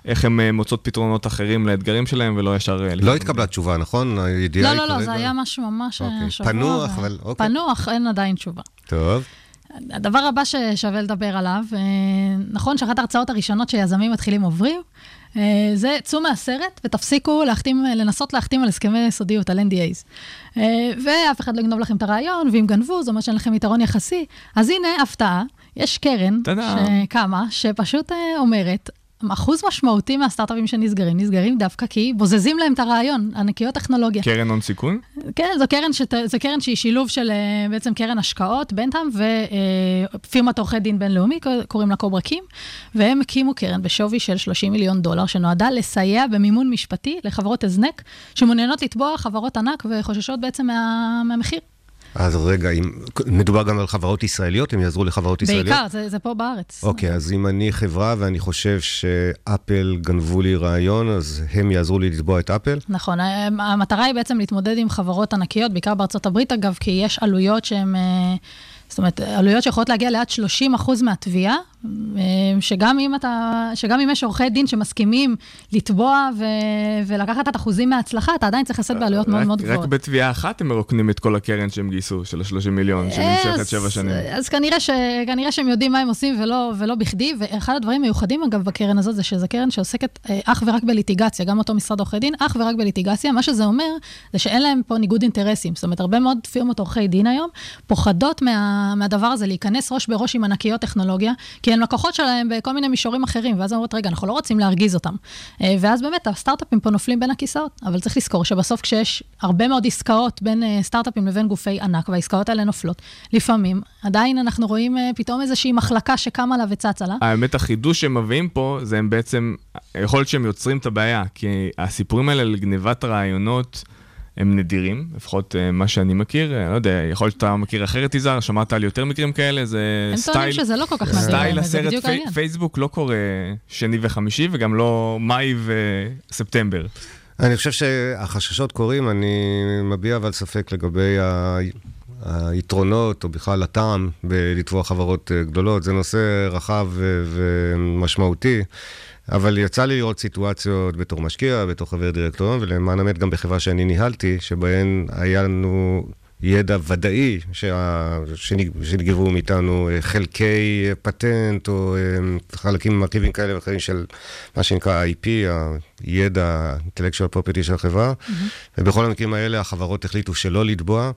איך הן מוצאות פתרונות אחרים לאתגרים שלהם, ולא ישר... לא התקבלה תשובה, נכון? הידיעה. לא, לא, לא, זה היה משהו ממש אוקיי. שבוע. פנוח, אבל אוקיי. פנוח, אין עדיין תשובה. טוב. הדבר הבא ששווה לדבר עליו, נכון שאחת ההרצאות הראשונות שיזמים מתחילים עוברים, אה, זה, צאו מהסרט ותפסיקו להחתים, לנסות להחתים על הסכמי סודיות, על NDAs. אה, ואף אחד לא יגנוב לכם את הרעיון, ואם גנבו, זה אומר שאין לכם יתרון יחסי. אז הנה, הפתעה, יש קרן שקמה, שפשוט אה, אומרת, אחוז משמעותי מהסטארט-אפים שנסגרים, נסגרים דווקא כי בוזזים להם את הרעיון, ענקיות טכנולוגיה. קרן הון סיכון? כן, זו קרן, שת, זו קרן שהיא שילוב של אה, בעצם קרן השקעות, בנטהאם, ופירמת עורכי דין בינלאומי, קוראים לה קוברקים, והם הקימו קרן בשווי של 30 מיליון דולר, שנועדה לסייע במימון משפטי לחברות הזנק, שמעוניינות לתבוע חברות ענק וחוששות בעצם מה, מהמחיר. אז רגע, אם, מדובר גם על חברות ישראליות, הם יעזרו לחברות ישראליות? בעיקר, זה, זה פה בארץ. אוקיי, אז אם אני חברה ואני חושב שאפל גנבו לי רעיון, אז הם יעזרו לי לתבוע את אפל? נכון, המטרה היא בעצם להתמודד עם חברות ענקיות, בעיקר בארצות הברית אגב, כי יש עלויות שהן... אה, זאת אומרת, עלויות שיכולות להגיע לעד 30% מהתביעה, שגם אם, אתה, שגם אם יש עורכי דין שמסכימים לתבוע ו, ולקחת את אחוזים מההצלחה, אתה עדיין צריך לשאת בעלויות מאוד מאוד גבוהות. רק בתביעה אחת הם מרוקנים את כל הקרן שהם גייסו, של ה-30 מיליון, שנמשכת שבע שנים. אז כנראה, ש, כנראה שהם יודעים מה הם עושים ולא, ולא בכדי, ואחד הדברים מיוחדים אגב בקרן הזאת, זה שזו קרן שעוסקת אה, אך ורק בליטיגציה, גם אותו משרד עורכי דין, אך ורק בליטיגציה. מה שזה אומר, זה שאין להם פה ניגוד אינטרסים. זאת אומרת, הרבה מאוד פירמות עורכי דין היום פוחדות מה, מהדבר הזה, להיכנס ראש בראש עם ענקיות טכנולוגיה, כי הן לקוחות שלהם בכל מיני מישורים אחרים, ואז אומרות, רגע, אנחנו לא רוצים להרגיז אותם. אה, ואז באמת, הסטארט-אפים פה נופלים בין הכיסאות, אבל צריך לזכור שבסוף כשיש הרבה מאוד עסקאות בין אה, סטארט-אפים לבין גופי ענק, והעסקאות האלה נופלות, לפעמים, עדיין אנחנו רואים אה, פתאום איזושהי מחלקה שקמה לה וצצה לה. האמת, החידוש שהם מביאים פה, זה הם בעצם, יכול להיות שהם יוצרים את הבעיה, כי הסיפורים האלה לגניבת רעיונות, הם נדירים, לפחות uh, מה שאני מכיר, uh, לא יודע, יכול להיות שאתה מכיר אחרת, יזהר, שמעת על יותר מקרים כאלה, זה הם סטייל... הם טוענים שזה לא כל כך נדיר, סטייל הסרט פי, פייסבוק לא קורה שני וחמישי, וגם לא מאי וספטמבר. אני חושב שהחששות קורים, אני מביע אבל ספק לגבי ה... היתרונות, או בכלל הטעם בלתבוע חברות אה, גדולות. זה נושא רחב ומשמעותי. אבל יצא לי לראות סיטואציות בתור משקיע, בתור חבר דירקטוריון, ולמען האמת גם בחברה שאני ניהלתי, שבהן היה לנו ידע ודאי שה... שנגבו מאיתנו אה, חלקי פטנט, או אה, חלקים מרכיבים כאלה ואחרים של מה שנקרא IP, הידע, intellectual property של החברה, mm-hmm. ובכל המקרים האלה החברות החליטו שלא לתבוע.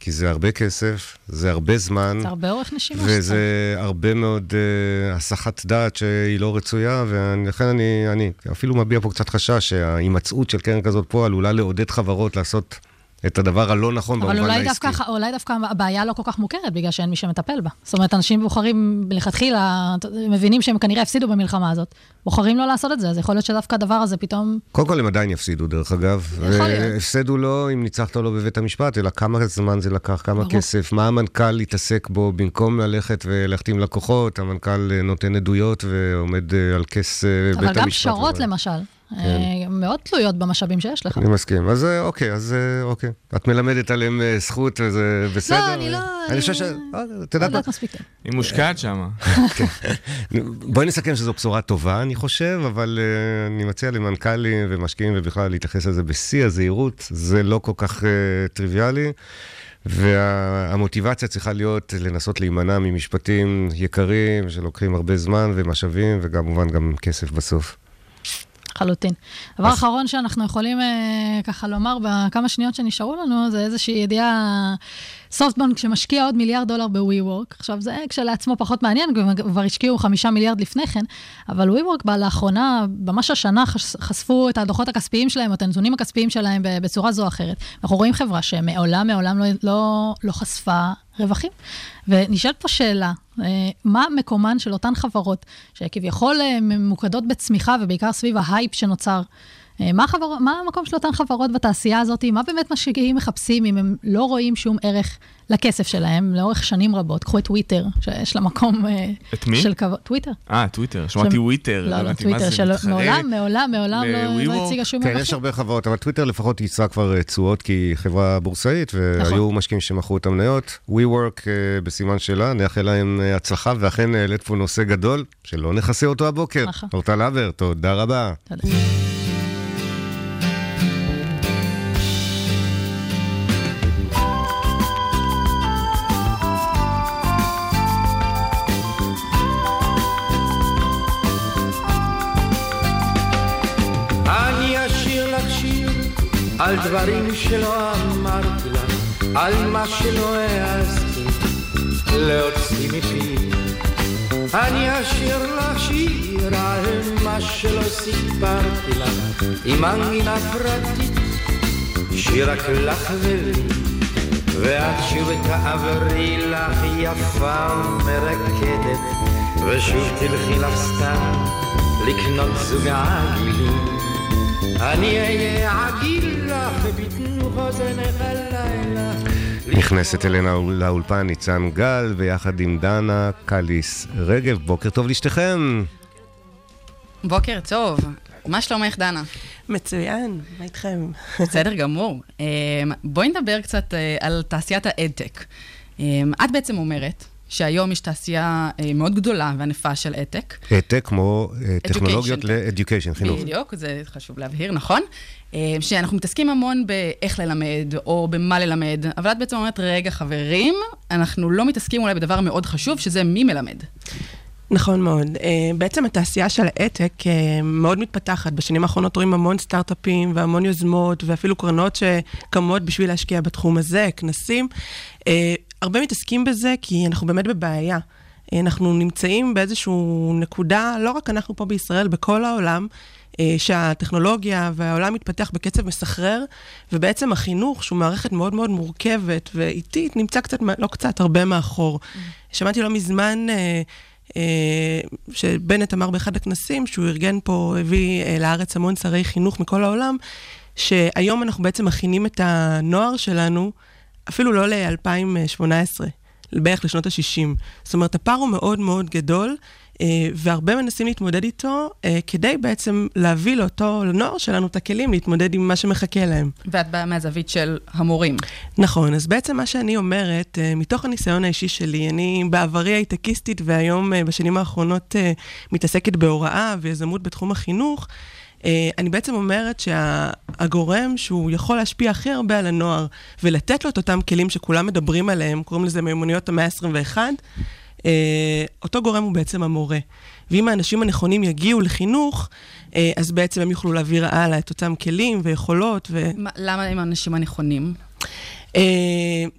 כי זה הרבה כסף, זה הרבה זמן. זה הרבה אורך נשימה. וזה שאתה. הרבה מאוד uh, הסחת דעת שהיא לא רצויה, ולכן אני, אני אפילו מביע פה קצת חשש שההימצאות של קרן כזאת פה עלולה לעודד חברות לעשות את הדבר הלא נכון במובן העסקי. אבל אולי דווקא הבעיה לא כל כך מוכרת, בגלל שאין מי שמטפל בה. זאת אומרת, אנשים בוחרים מלכתחילה, מבינים שהם כנראה הפסידו במלחמה הזאת, בוחרים לא לעשות את זה, אז יכול להיות שדווקא הדבר הזה פתאום... קודם כל הם עדיין יפסידו, דרך אגב. יכול להיות. הפסדו לא אם ניצחת לו בבית המשפט, אלא כמה זמן זה לקח, כמה ברור. כסף, מה המנכ"ל התעסק בו, במקום ללכת ולהחתים לקוחות, המנכ"ל נותן עדויות ועומד על כס אה, בית המשפט. אבל גם פשרות, למשל. כן. אה, מאוד תלויות במשאבים שיש לך. אני מסכים. אז אה, אוקיי, אז אה, אוקיי. את מלמדת עליהם זכות וזה בסדר? לא, אני לא... אני חושב ש... את יודעת מה? היא מושקעת שם. *laughs* כן. בואי נסכם שזו בשורה טובה, אני חושב, אבל אני מציע למנכ"לים ומשקיעים ובכלל להתייחס לזה בשיא הזהירות. זה לא כל כך טריוויאלי. והמוטיבציה צריכה להיות לנסות להימנע ממשפטים יקרים שלוקחים הרבה זמן ומשאבים וכמובן גם כסף בסוף. לחלוטין. דבר אחרון שאנחנו יכולים אה, ככה לומר בכמה שניות שנשארו לנו, זה איזושהי ידיעה, סופטבנק שמשקיע עוד מיליארד דולר ב-WeWork. עכשיו, זה כשלעצמו פחות מעניין, כבר השקיעו חמישה מיליארד לפני כן, אבל WeWork לאחרונה, ממש השנה חשפו את הדוחות הכספיים שלהם, או את הנתונים הכספיים שלהם בצורה זו או אחרת. אנחנו רואים חברה שמעולם, מעולם לא, לא, לא חשפה רווחים. ונשאלת פה שאלה, אה, מה מקומן של אותן חברות שכביכול אה, ממוקדות בצמיחה ובעיקר סביב ההייפ שנוצר מה, החבר... מה המקום של אותן חברות בתעשייה הזאת? מה באמת משקיעים מחפשים אם הם לא רואים שום ערך לכסף שלהם לאורך שנים רבות? קחו את טוויטר, שיש לה מקום אה, את מי? של כבוד. טוויטר. אה, טוויטר, שמעתי טוויטר. לא, לא, טוויטר, שמעולם, מעולם, מעולם לא, לא הציגה שום ערכים. כן, יש הרבה חברות, אבל טוויטר לפחות ייצרה כבר אה, תשואות כי היא חברה בורסאית, והיו נכון. משקיעים שמכרו את המניות. WeWork בסימן שלה, נאחל להם הצלחה, ואכן העלית פה נושא גדול, שלא נכסה אותו הבוקר. נכון. אורטל הבר, תודה רבה. תודה. על דברים שלא אמרתי לך, על מה שלא העזתי להוציא מפי. אני אשאיר לך שיר על מה שלא סיפרתי לך, עם מנגינה פרטית, שיר רק לך ולי. ואת שוב תעברי לך יפה ומרקדת, ושוב תלכי לך סתם לקנות זוג עגילים. אני אהיה עגיל נכנסת אלינו לאולפן ניצן גל, ביחד עם דנה קליס רגב. בוקר טוב לשתיכם. בוקר טוב. מה שלומך, דנה? מצוין, מה איתכם? בסדר גמור. *laughs* אמ, בואי נדבר קצת אה, על תעשיית האדטק. אמ, את בעצם אומרת שהיום יש תעשייה אה, מאוד גדולה וענפה של העתק. העתק כמו אה, טכנולוגיות Education. ל-Education, חינוך. בדיוק, זה חשוב להבהיר, נכון? אה, שאנחנו מתעסקים המון באיך ללמד, או במה ללמד, אבל את בעצם אומרת, רגע, חברים, אנחנו לא מתעסקים אולי בדבר מאוד חשוב, שזה מי מלמד. נכון מאוד. בעצם התעשייה של העתק מאוד מתפתחת. בשנים האחרונות רואים המון סטארט-אפים והמון יוזמות, ואפילו קרנות שקמות בשביל להשקיע בתחום הזה, כנסים. הרבה מתעסקים בזה כי אנחנו באמת בבעיה. אה, אנחנו נמצאים באיזושהי נקודה, לא רק אנחנו פה בישראל, בכל העולם, אה, שהטכנולוגיה והעולם מתפתח בקצב מסחרר, ובעצם החינוך, שהוא מערכת מאוד מאוד מורכבת ואיטית, נמצא קצת, לא קצת, הרבה מאחור. שמעתי לא מזמן... אה, שבנט אמר באחד הכנסים, שהוא ארגן פה, הביא לארץ המון שרי חינוך מכל העולם, שהיום אנחנו בעצם מכינים את הנוער שלנו, אפילו לא ל-2018, בערך לשנות ה-60. זאת אומרת, הפער הוא מאוד מאוד גדול, אה, והרבה מנסים להתמודד איתו, אה, כדי בעצם להביא לאותו, לנוער שלנו את הכלים להתמודד עם מה שמחכה להם. ואת באה מהזווית של המורים. נכון, אז בעצם מה שאני אומרת, אה, מתוך הניסיון האישי שלי, אני בעברי הייטקיסטית והיום בשנים האחרונות מתעסקת בהוראה ויזמות בתחום החינוך, אני בעצם אומרת שהגורם שהוא יכול להשפיע הכי הרבה על הנוער ולתת לו את אותם כלים שכולם מדברים עליהם, קוראים לזה מיומנויות המאה ה-21, אה, אותו גורם הוא בעצם המורה. ואם האנשים הנכונים יגיעו לחינוך, אה, אז בעצם הם יוכלו להעביר הלאה את אותם כלים ויכולות. ו... מה- למה הם האנשים הנכונים? Uh,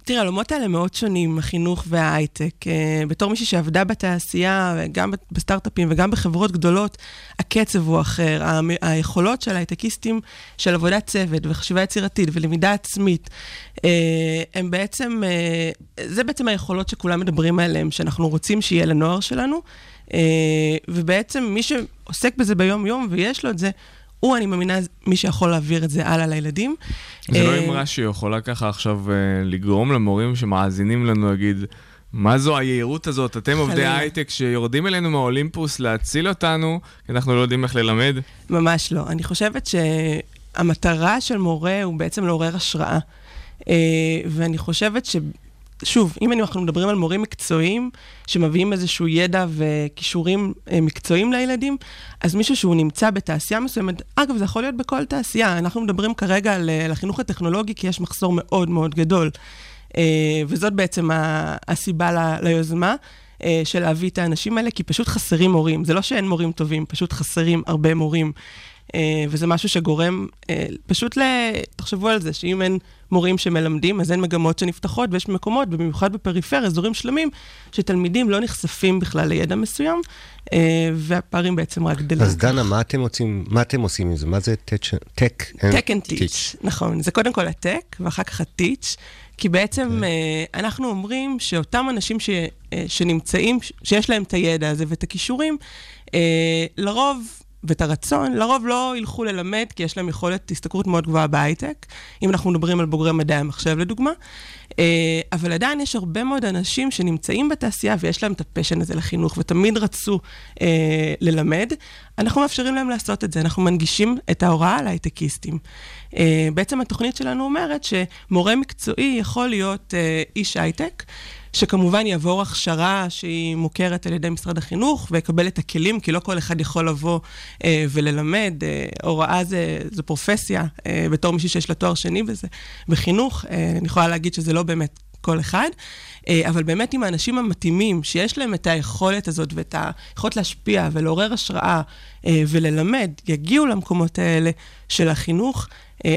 תראה, העולמות האלה מאוד שונים, החינוך וההייטק. Uh, בתור מישהי שעבדה בתעשייה, גם בסטארט-אפים וגם בחברות גדולות, הקצב הוא אחר. היכולות של ההייטקיסטים של עבודת צוות וחשיבה יצירתית ולמידה עצמית, uh, הם בעצם, זה בעצם היכולות שכולם מדברים עליהן, שאנחנו רוצים שיהיה לנוער שלנו. ובעצם מי שעוסק בזה ביום-יום ויש לו את זה, הוא, אני מאמינה, מי שיכול להעביר את זה הלאה לילדים. זה לא אה, אמרה שיכולה ככה עכשיו אה, לגרום למורים שמאזינים לנו להגיד, מה זו היהירות הזאת? אתם עובדי. הייטק שיורדים אלינו מהאולימפוס להציל אותנו, כי אנחנו לא יודעים איך ללמד? ממש לא. אני חושבת שהמטרה של מורה הוא בעצם לעורר השראה. אה, ואני חושבת ש... שוב, אם אנחנו מדברים על מורים מקצועיים שמביאים איזשהו ידע וכישורים אה, מקצועיים לילדים, אז מישהו שהוא נמצא בתעשייה מסוימת, אגב, זה יכול להיות בכל תעשייה. אנחנו מדברים כרגע על, אה, על החינוך הטכנולוגי, כי יש מחסור מאוד מאוד גדול. אה, וזאת בעצם הסיבה ל- ליוזמה. של להביא את האנשים האלה, כי פשוט חסרים מורים. זה לא שאין מורים טובים, פשוט חסרים הרבה מורים. אה, וזה משהו שגורם אה, פשוט ל... תחשבו על זה, שאם אין מורים שמלמדים, אז אין מגמות שנפתחות, ויש מקומות, במיוחד בפריפריה, אזורים שלמים, שתלמידים לא נחשפים בכלל לידע מסוים, אה, והפערים בעצם רק גדלים. אז דנה, מה אתם עושים, מה אתם עושים עם זה? מה זה טק? Tech and teach, נכון. זה קודם כל הטק, ואחר כך הטיץ', כי בעצם אה, אנחנו אומרים שאותם אנשים ש, שנמצאים, שיש להם את הידע הזה ואת הכישורים, לרוב, ואת הרצון, לרוב לא ילכו ללמד, כי יש להם יכולת השתכרות מאוד גבוהה בהייטק, אם אנחנו מדברים על בוגרי מדעי המחשב לדוגמה. אה, אבל עדיין יש הרבה מאוד אנשים שנמצאים בתעשייה ויש להם את הפשן הזה לחינוך, ותמיד רצו אה, ללמד. אנחנו מאפשרים להם לעשות את זה, אנחנו מנגישים את ההוראה להייטקיסטים. אה, בעצם התוכנית שלנו אומרת שמורה מקצועי יכול להיות אה, איש הייטק, שכמובן יעבור הכשרה שהיא מוכרת על ידי משרד החינוך ויקבל את הכלים, כי לא כל אחד יכול לבוא אה, וללמד. אה, הוראה זה, זו פרופסיה, אה, בתור מישהי שיש לה תואר שני בזה, בחינוך, אה, אני יכולה להגיד שזה לא באמת כל אחד, אבל באמת עם האנשים המתאימים, שיש להם את היכולת הזאת ואת היכולת להשפיע ולעורר השראה אה, וללמד, יגיעו למקומות האלה של החינוך,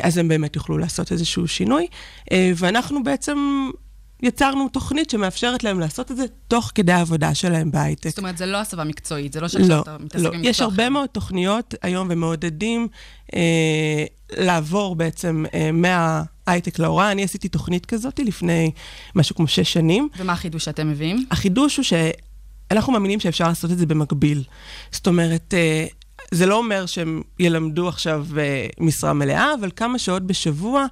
אז הם באמת יוכלו לעשות איזשהו שינוי. אה, ואנחנו בעצם יצרנו תוכנית שמאפשרת להם לעשות את זה תוך כדי העבודה שלהם בהייטק. זאת אומרת, זה לא הסבה מקצועית, זה לא לא, שעכשיו אתה מתעסק לא. במקצוע יש הרבה מאוד תוכניות היום ומעודדים אה, לעבור בעצם אה, מההייטק להוראה. אני עשיתי תוכנית כזאת לפני משהו כמו שש שנים. ומה החידוש שאתם מביאים? החידוש הוא שאנחנו מאמינים שאפשר לעשות את זה במקביל. זאת אומרת, אה, זה לא אומר שהם ילמדו עכשיו אה, משרה מלאה, אבל כמה שעות בשבוע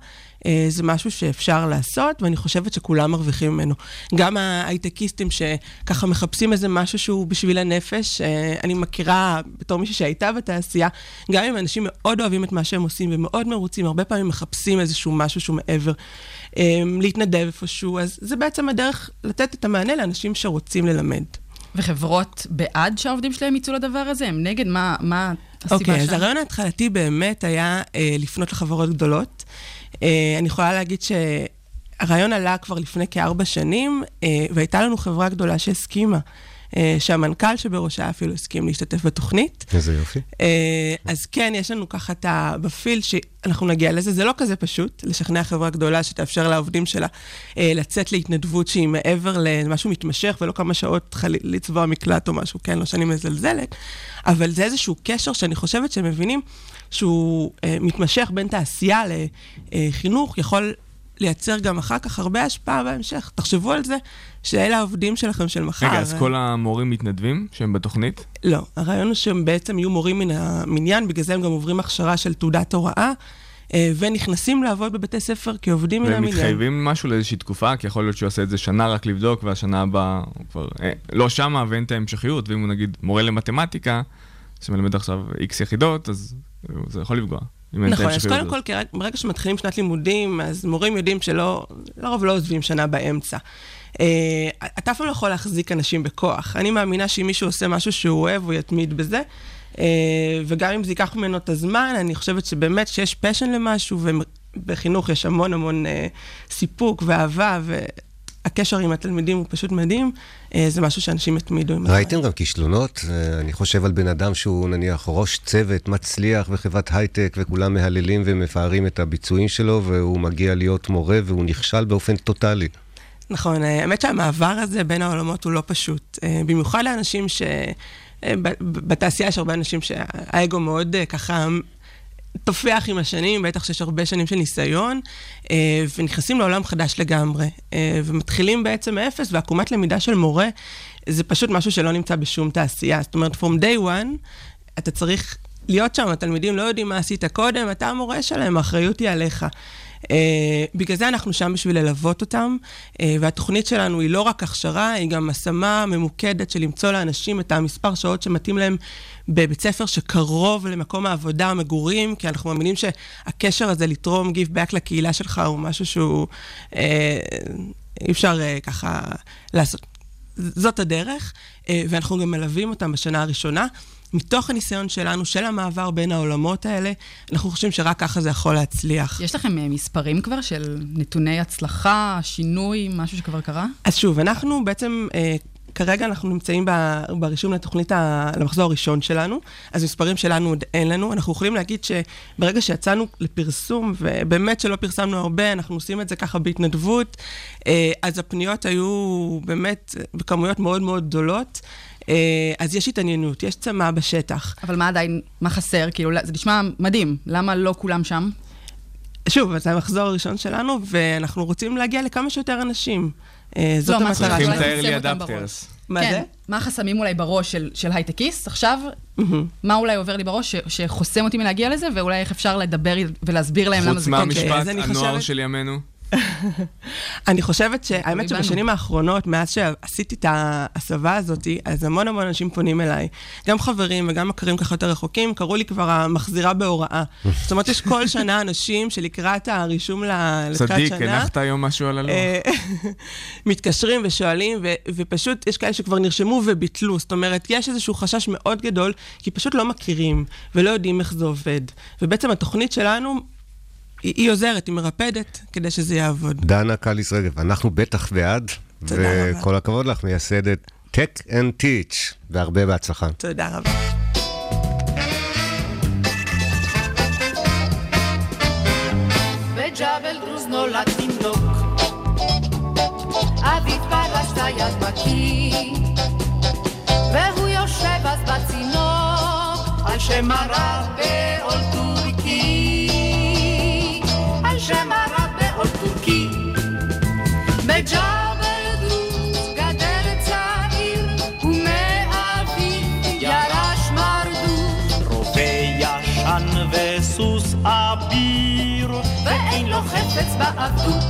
אה, זה משהו שאפשר לעשות, ואני חושבת שכולם מרוויחים ממנו. גם ההייטקיסטים שככה מחפשים איזה משהו שהוא בשביל הנפש, אה, אני מכירה בתור מישהי שהייתה בתעשייה, גם אם אנשים מאוד אוהבים את מה שהם עושים ומאוד מרוצים, הרבה פעמים מחפשים איזשהו משהו שהוא מעבר. אה, להתנדב איפשהו, אז זה בעצם הדרך לתת את המענה לאנשים שרוצים ללמד. וחברות בעד שהעובדים שלהם יצאו לדבר הזה? הם נגד? מה, מה הסיבה אוקיי, okay, שם? אז הרעיון ההתחלתי באמת היה אה, לפנות לחברות גדולות. אה, אני יכולה להגיד שהרעיון עלה כבר לפני כארבע שנים, אה, והייתה לנו חברה גדולה שהסכימה. אה, שהמנכ"ל שבראשה אפילו הסכים להשתתף בתוכנית. איזה יופי. אה, אז כן, יש לנו ככה את ה... בפיל שאנחנו נגיע לזה. זה לא כזה פשוט לשכנע חברה גדולה שתאפשר לעובדים שלה אה, לצאת להתנדבות שהיא מעבר למשהו מתמשך ולא כמה שעות לצבוע מקלט או משהו, כן, לא שאני מזלזלת, אבל זה איזשהו קשר שאני חושבת שהם מבינים שהוא מתמשך בין תעשייה לחינוך, יכול לייצר גם אחר כך הרבה השפעה בהמשך. תחשבו על זה, שאלה העובדים שלכם של מחר. רגע, אז כל המורים מתנדבים שהם בתוכנית? לא, הרעיון הוא שהם בעצם יהיו מורים מן המניין, בגלל זה הם גם עוברים הכשרה של תעודת הוראה. ונכנסים לעבוד בבתי ספר כעובדים מן המניין. והם מתחייבים משהו לאיזושהי תקופה? כי יכול להיות שהוא יעשה את זה שנה רק לבדוק, והשנה הבאה הוא כבר אה, לא שמה ואין את ההמשכיות, ואם הוא נגיד מורה למתמטיקה, שמלמד עכשיו איקס יחידות, אז זה יכול לפגוע. נכון, אז קודם כל, ברגע שמתחילים שנת לימודים, אז מורים יודעים שלא, לרוב לא עוזבים שנה באמצע. Uh, אתה אף פעם לא יכול להחזיק אנשים בכוח. אני מאמינה שאם מישהו עושה משהו שהוא אוהב, הוא יתמיד בזה. Uh, וגם אם זה ייקח ממנו את הזמן, אני חושבת שבאמת שיש פשן למשהו, ובחינוך יש המון המון uh, סיפוק ואהבה. הקשר עם התלמידים הוא פשוט מדהים, זה משהו שאנשים התמידו עם ראיתם גם כישלונות? אני חושב על בן אדם שהוא נניח ראש צוות מצליח בחברת הייטק, וכולם מהללים ומפארים את הביצועים שלו, והוא מגיע להיות מורה והוא נכשל באופן טוטאלי. נכון, האמת שהמעבר הזה בין העולמות הוא לא פשוט. במיוחד לאנשים ש... בתעשייה יש הרבה אנשים שהאגו מאוד ככה תופח עם השנים, בטח שיש הרבה שנים של ניסיון, אה, ונכנסים לעולם חדש לגמרי, אה, ומתחילים בעצם מאפס, ועקומת למידה של מורה, זה פשוט משהו שלא נמצא בשום תעשייה. זאת אומרת, from day one, אתה צריך להיות שם, התלמידים לא יודעים מה עשית קודם, אתה המורה שלהם, האחריות היא עליך. Uh, בגלל זה אנחנו שם בשביל ללוות אותם, uh, והתוכנית שלנו היא לא רק הכשרה, היא גם השמה ממוקדת של למצוא לאנשים את המספר שעות שמתאים להם בבית ספר שקרוב למקום העבודה, המגורים, כי אנחנו מאמינים שהקשר הזה לתרום גיב באק לקהילה שלך הוא משהו שהוא uh, אי אפשר uh, ככה לעשות. זאת הדרך, uh, ואנחנו גם מלווים אותם בשנה הראשונה. מתוך הניסיון שלנו, של המעבר בין העולמות האלה, אנחנו חושבים שרק ככה זה יכול להצליח. יש לכם מספרים כבר של נתוני הצלחה, שינוי, משהו שכבר קרה? אז שוב, אנחנו בעצם... כרגע אנחנו נמצאים ברישום לתוכנית, למחזור הראשון שלנו, אז מספרים שלנו עוד אין לנו. אנחנו יכולים להגיד שברגע שיצאנו לפרסום, ובאמת שלא פרסמנו הרבה, אנחנו עושים את זה ככה בהתנדבות, אז הפניות היו באמת בכמויות מאוד מאוד גדולות. אז יש התעניינות, יש צמא בשטח. אבל מה עדיין, מה חסר? כאילו, זה נשמע מדהים, למה לא כולם שם? שוב, זה המחזור הראשון שלנו, ואנחנו רוצים להגיע לכמה שיותר אנשים. זאת לא, המטרה שלנו. צריכים לתאר לי אדפטרס. מה כן. זה? מה החסמים אולי בראש של, של הייטקיסט? עכשיו, מה אולי עובר לי בראש ש, שחוסם אותי מלהגיע לזה, ואולי איך אפשר לדבר ולהסביר להם למה חוץ זה מהמשפט, אז אני הנוער חושבת- של ימינו. אני חושבת שהאמת. שבשנים האחרונות, מאז שעשיתי את ההסבה הזאת, אז המון המון אנשים פונים אליי. גם חברים וגם מכרים ככה יותר רחוקים, קראו לי כבר המחזירה בהוראה. *laughs* זאת אומרת, יש כל שנה אנשים שלקראת הרישום ל- לתחילת צדיק, שנה, הנחת היום משהו על הלוח. אה, *laughs* מתקשרים ושואלים, ופשוט יש כאלה שכבר נרשמו וביטלו. זאת אומרת, יש איזשהו חשש מאוד גדול, כי פשוט לא מכירים ולא יודעים איך זה עובד. ובעצם התוכנית שלנו, היא, היא עוזרת, היא מרפדת, כדי שזה יעבוד. דנה קליס רגב, אנחנו בטח בעד, תודה רבה. וכל הכבוד לך, מייסדת Tech and Teach, והרבה בהצלחה. תודה רבה. בג'בל דרוז נולד תינוק, אביו פרס והוא יושב אז בצינוק, על שם הרב בעול בעבדות,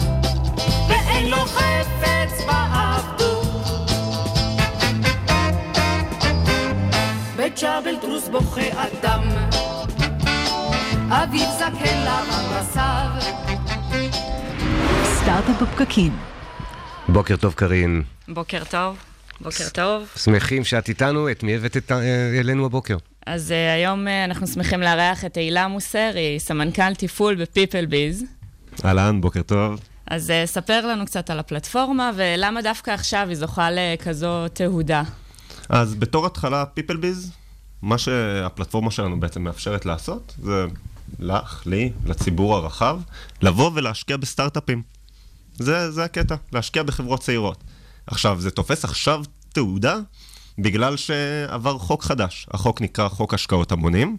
ואין לו חפץ בעבדות. בג'בל דרוז בוכה אדם, אביו זקן למרסיו. סטארט-אפ בפקקים. בוקר טוב, קארין. בוקר טוב, בוקר טוב. שמחים שאת איתנו. את מי הבאת את- אה, אלינו הבוקר? אז uh, היום uh, אנחנו שמחים לארח את תהילה מוסרי, סמנכ"ל תפעול בפיפל ביז. אהלן, בוקר טוב. אז uh, ספר לנו קצת על הפלטפורמה, ולמה דווקא עכשיו היא זוכה לכזו תהודה. אז בתור התחלה, פיפלביז, מה שהפלטפורמה שלנו בעצם מאפשרת לעשות, זה לך, לי, לציבור הרחב, לבוא ולהשקיע בסטארט-אפים. זה, זה הקטע, להשקיע בחברות צעירות. עכשיו, זה תופס עכשיו תעודה בגלל שעבר חוק חדש. החוק נקרא חוק השקעות המונים.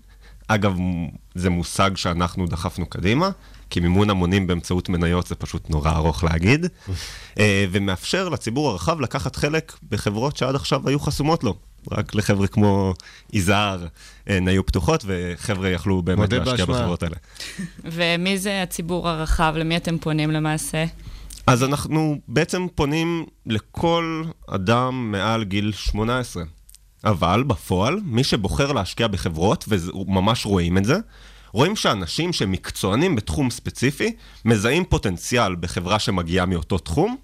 אגב, זה מושג שאנחנו דחפנו קדימה, כי מימון המונים באמצעות מניות זה פשוט נורא ארוך להגיד, אה, ומאפשר לציבור הרחב לקחת חלק בחברות שעד עכשיו היו חסומות לו. רק לחבר'ה כמו יזהר הן היו פתוחות, וחבר'ה יכלו באמת להשקיע באשמה. בחברות האלה. ומי זה הציבור הרחב? למי אתם פונים למעשה? אז אנחנו בעצם פונים לכל אדם מעל גיל 18. אבל בפועל, מי שבוחר להשקיע בחברות, וממש רואים את זה, רואים שאנשים שמקצוענים בתחום ספציפי, מזהים פוטנציאל בחברה שמגיעה מאותו תחום,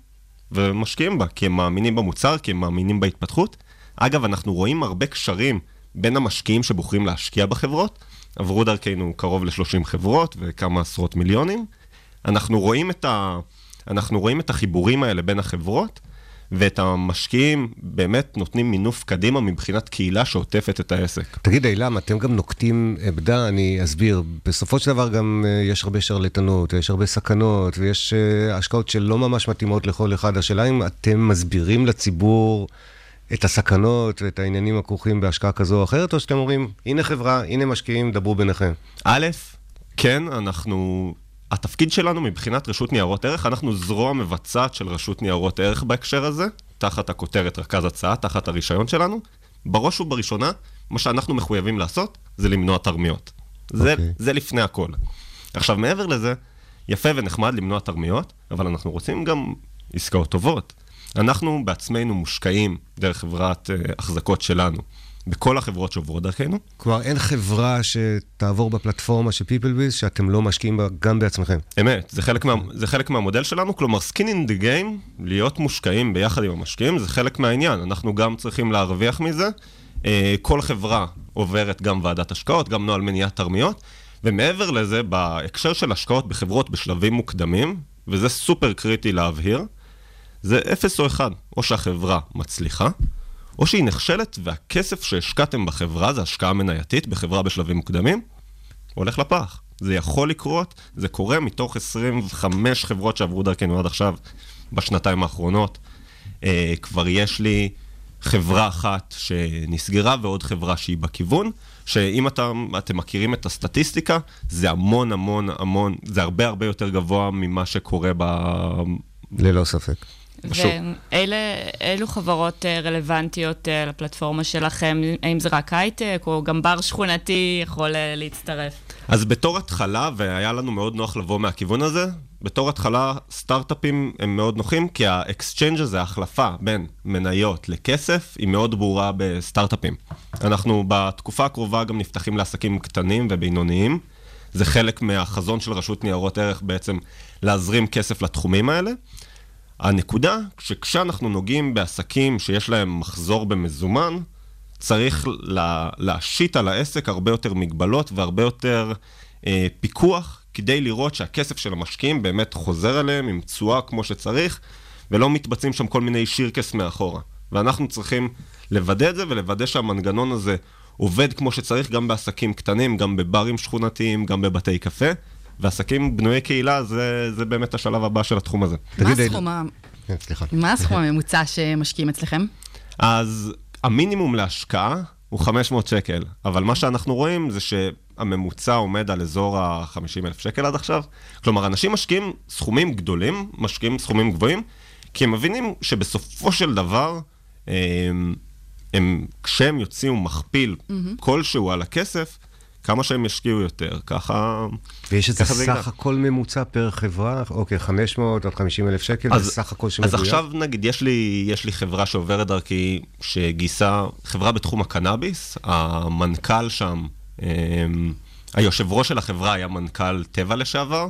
ומשקיעים בה, כי הם מאמינים במוצר, כי הם מאמינים בהתפתחות. אגב, אנחנו רואים הרבה קשרים בין המשקיעים שבוחרים להשקיע בחברות. עברו דרכנו קרוב ל-30 חברות וכמה עשרות מיליונים. אנחנו רואים את, ה... אנחנו רואים את החיבורים האלה בין החברות, ואת המשקיעים באמת נותנים מינוף קדימה מבחינת קהילה שעוטפת את העסק. תגיד, אילם, אתם גם נוקטים עמדה, אני אסביר. בסופו של דבר גם אה, יש הרבה שרלטנות, יש הרבה סכנות, ויש אה, השקעות שלא ממש מתאימות לכל אחד. השאלה אם אתם מסבירים לציבור את הסכנות ואת העניינים הכרוכים בהשקעה כזו או אחרת, או שאתם אומרים, הנה חברה, הנה משקיעים, דברו ביניכם. א', כן, אנחנו... התפקיד שלנו מבחינת רשות ניירות ערך, אנחנו זרוע מבצעת של רשות ניירות ערך בהקשר הזה, תחת הכותרת רכז הצעה, תחת הרישיון שלנו. בראש ובראשונה, מה שאנחנו מחויבים לעשות, זה למנוע תרמיות. זה, אוקיי. זה לפני הכל. עכשיו, מעבר לזה, יפה ונחמד למנוע תרמיות, אבל אנחנו רוצים גם עסקאות טובות. אנחנו בעצמנו מושקעים דרך חברת uh, החזקות שלנו בכל החברות שעוברות דרכנו. כלומר, אין חברה שתעבור בפלטפורמה של PeopleBiz שאתם לא משקיעים בה גם בעצמכם. אמת, זה חלק, מה, זה חלק מהמודל שלנו, כלומר skin in the game, להיות מושקעים ביחד עם המשקיעים, זה חלק מהעניין, אנחנו גם צריכים להרוויח מזה. אה, כל חברה עוברת גם ועדת השקעות, גם נוהל מניעת תרמיות, ומעבר לזה, בהקשר של השקעות בחברות בשלבים מוקדמים, וזה סופר קריטי להבהיר, זה אפס או אחד, או שהחברה מצליחה, או שהיא נכשלת והכסף שהשקעתם בחברה, זה השקעה מנייתית בחברה בשלבים מוקדמים, הולך לפח. זה יכול לקרות, זה קורה מתוך 25 חברות שעברו דרכנו עד עכשיו בשנתיים האחרונות. אה, כבר יש לי חברה אחת שנסגרה ועוד חברה שהיא בכיוון, שאם אתם, אתם מכירים את הסטטיסטיקה, זה המון המון המון, זה הרבה הרבה יותר גבוה ממה שקורה ב... ללא ספק. בשוק. ואילו חברות אה, רלוונטיות אה, לפלטפורמה שלכם? האם זה רק הייטק, או גם בר שכונתי יכול אה, להצטרף? אז בתור התחלה, והיה לנו מאוד נוח לבוא מהכיוון הזה, בתור התחלה סטארט-אפים הם מאוד נוחים, כי ה exchange הזה, ההחלפה בין מניות לכסף, היא מאוד ברורה בסטארט-אפים. אנחנו בתקופה הקרובה גם נפתחים לעסקים קטנים ובינוניים. זה חלק מהחזון של רשות ניירות ערך בעצם להזרים כסף לתחומים האלה. הנקודה, שכשאנחנו נוגעים בעסקים שיש להם מחזור במזומן, צריך לה, להשית על העסק הרבה יותר מגבלות והרבה יותר אה, פיקוח, כדי לראות שהכסף של המשקיעים באמת חוזר אליהם עם תשואה כמו שצריך, ולא מתבצעים שם כל מיני שירקס מאחורה. ואנחנו צריכים לוודא את זה ולוודא שהמנגנון הזה עובד כמו שצריך גם בעסקים קטנים, גם בברים שכונתיים, גם בבתי קפה. ועסקים בנויי קהילה זה, זה באמת השלב הבא של התחום הזה. מה הסכום ה- כן. מה הסכום הממוצע שמשקיעים אצלכם? אז המינימום להשקעה הוא 500 שקל, אבל מה שאנחנו רואים זה שהממוצע עומד על אזור ה-50 אלף שקל עד עכשיו. כלומר, אנשים משקיעים סכומים גדולים, משקיעים סכומים גבוהים, כי הם מבינים שבסופו של דבר, הם, הם, כשהם יוציאו מכפיל מהמם. כלשהו על הכסף, כמה שהם ישקיעו יותר, ככה... ויש איזה. סך הכל ממוצע פר חברה? אוקיי, 500 עד 50 אלף שקל, זה סך הכל אז שמגויס? עכשיו נגיד, יש לי, יש לי חברה שעוברת דרכי, שגייסה, חברה בתחום הקנאביס, המנכ"ל שם, אמ, היושב ראש של החברה היה מנכ"ל טבע לשעבר,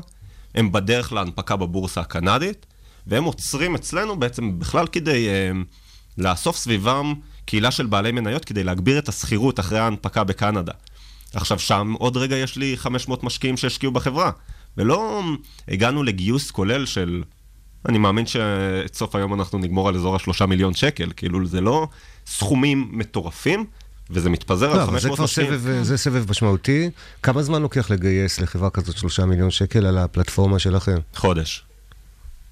הם בדרך להנפקה בבורסה הקנדית, והם עוצרים אצלנו בעצם בכלל כדי אמ, לאסוף סביבם קהילה של בעלי מניות, כדי להגביר את השכירות אחרי ההנפקה בקנדה. עכשיו שם עוד רגע יש לי 500 משקיעים שהשקיעו בחברה, ולא הגענו לגיוס כולל של אני מאמין שאת סוף היום אנחנו נגמור על אזור השלושה מיליון שקל, כאילו זה לא סכומים מטורפים, וזה מתפזר לא, על אבל זה 500 כבר משקיעים. סבב, זה סבב משמעותי. כמה זמן לוקח לגייס לחברה כזאת שלושה מיליון שקל על הפלטפורמה שלכם? חודש.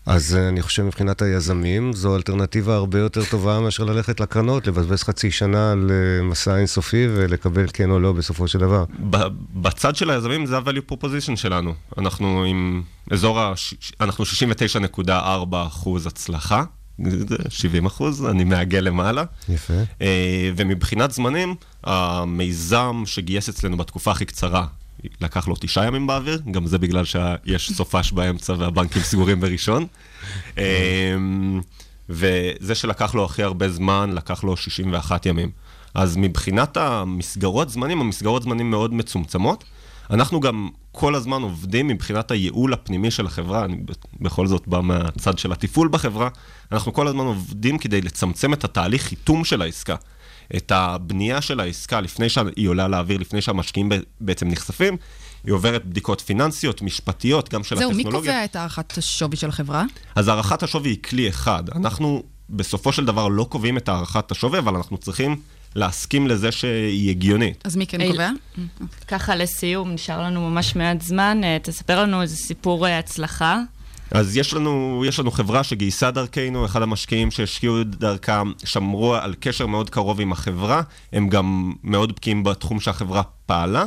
אז אה, אני חושב מבחינת היזמים, זו אלטרנטיבה הרבה יותר טובה מאשר ללכת לקרנות, לבזבז חצי שנה על אה, מסע אינסופי ולקבל כן או לא בסופו של דבר. בצד של היזמים זה ה-value proposition שלנו. אנחנו עם אזור ה... אנחנו 69.4 אחוז הצלחה. זה 70 אחוז, אני מעגל למעלה. יפה. אה, ומבחינת זמנים, המיזם שגייס אצלנו בתקופה הכי קצרה, לקח לו תשעה ימים באוויר, גם זה בגלל שיש סופש באמצע והבנקים סגורים בראשון. אה, וזה שלקח לו הכי הרבה זמן, לקח לו 61 ימים. אז מבחינת המסגרות זמנים, המסגרות זמנים מאוד מצומצמות. אנחנו גם כל הזמן עובדים מבחינת הייעול הפנימי של החברה, אני בכל זאת בא מהצד של התפעול בחברה, אנחנו כל הזמן עובדים כדי לצמצם את התהליך חיתום של העסקה. את הבנייה של העסקה לפני שהיא עולה לאוויר, לפני שהמשקיעים בעצם נחשפים, היא עוברת בדיקות פיננסיות, משפטיות, גם של זהו, מי הטכנולוגיה. קובע את הערכת השווי של החברה? אז הערכת השווי היא כלי אחד. אנחנו בסופו של דבר לא קובעים את הערכת השווי, אבל אנחנו צריכים להסכים לזה שהיא הגיונית. אז מי כן קובע? ככה לסיום, נשאר לנו ממש מעט זמן. אה, תספר לנו איזה סיפור אה, הצלחה. אז יש לנו, יש לנו חברה שגייסה דרכנו, אחד המשקיעים שהשקיעו דרכם, שמרו על קשר מאוד קרוב עם החברה, הם גם מאוד בקיאים בתחום שהחברה פעלה,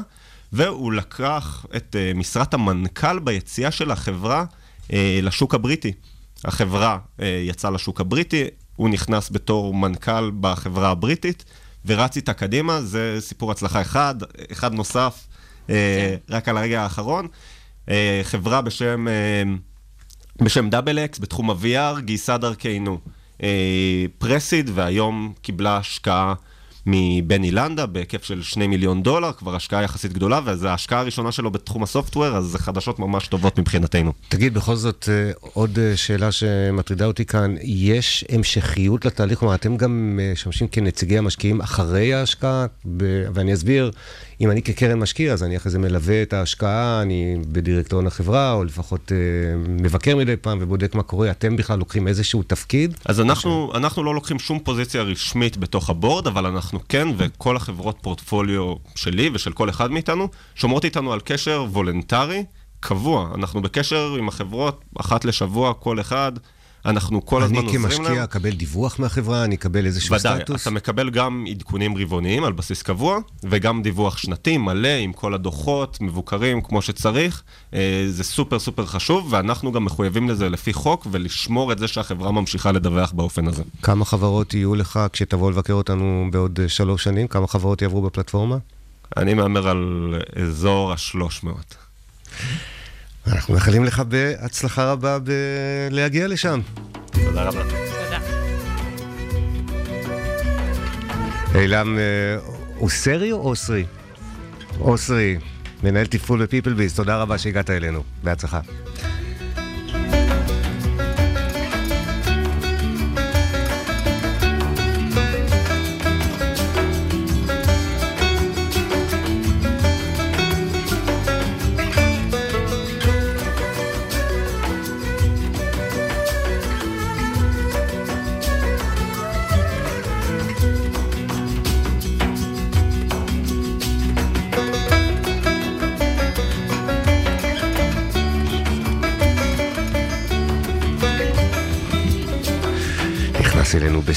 והוא לקח את uh, משרת המנכ"ל ביציאה של החברה uh, לשוק הבריטי. החברה uh, יצאה לשוק הבריטי, הוא נכנס בתור מנכ"ל בחברה הבריטית, ורץ איתה קדימה, זה סיפור הצלחה אחד, אחד נוסף, uh, רק על הרגע האחרון. Uh, חברה בשם... Uh, בשם דאבל אקס, בתחום ה-VR, גייסה דרכנו אה, פרסיד, והיום קיבלה השקעה מבני לנדה בהיקף של 2 מיליון דולר, כבר השקעה יחסית גדולה, וזו ההשקעה הראשונה שלו בתחום הסופטוור, אז זה חדשות ממש טובות מבחינתנו. תגיד, בכל זאת, אה, עוד אה, שאלה שמטרידה אותי כאן, יש המשכיות לתהליך? כלומר, אתם גם אה, משמשים כנציגי המשקיעים אחרי ההשקעה? ב- ואני אסביר, אם אני כקרן משקיע, אז אני אחרי זה מלווה את ההשקעה, אני בדירקטוריון החברה, או לפחות אה, מבקר מדי פעם ובודק מה קורה. אתם בכלל לוקחים איזשהו תפקיד? אז אנחנו, אנחנו לא לוקחים שום פוזיציה רשמית בתוך הבורד, אבל אנחנו כן, וכל החברות פורטפוליו שלי ושל כל אחד מאיתנו, שומרות איתנו על קשר וולנטרי, קבוע. אנחנו בקשר עם החברות אחת לשבוע, כל אחד. אנחנו כל הזמן אני עוזרים להם. כמשקיע אקבל דיווח מהחברה, אני אקבל איזשהו ודאי, סטטוס? אתה מקבל גם עדכונים רבעוניים על בסיס קבוע, וגם דיווח שנתי מלא עם כל הדוחות, מבוקרים כמו שצריך. אה, זה סופר סופר חשוב, ואנחנו גם מחויבים לזה לפי חוק, ולשמור את זה שהחברה ממשיכה לדווח באופן הזה. כמה חברות יהיו לך כשתבוא לבקר אותנו בעוד אה, שלוש שנים? כמה חברות יעברו בפלטפורמה? אני מהמר על אזור ה-300. אנחנו מאחלים לך בהצלחה רבה בלהגיע לשם. תודה רבה. תודה. אילם אה, אוסרי או אוסרי? אוסרי, מנהל תפעול בפיפל ביז, תודה רבה שהגעת אלינו. בהצלחה.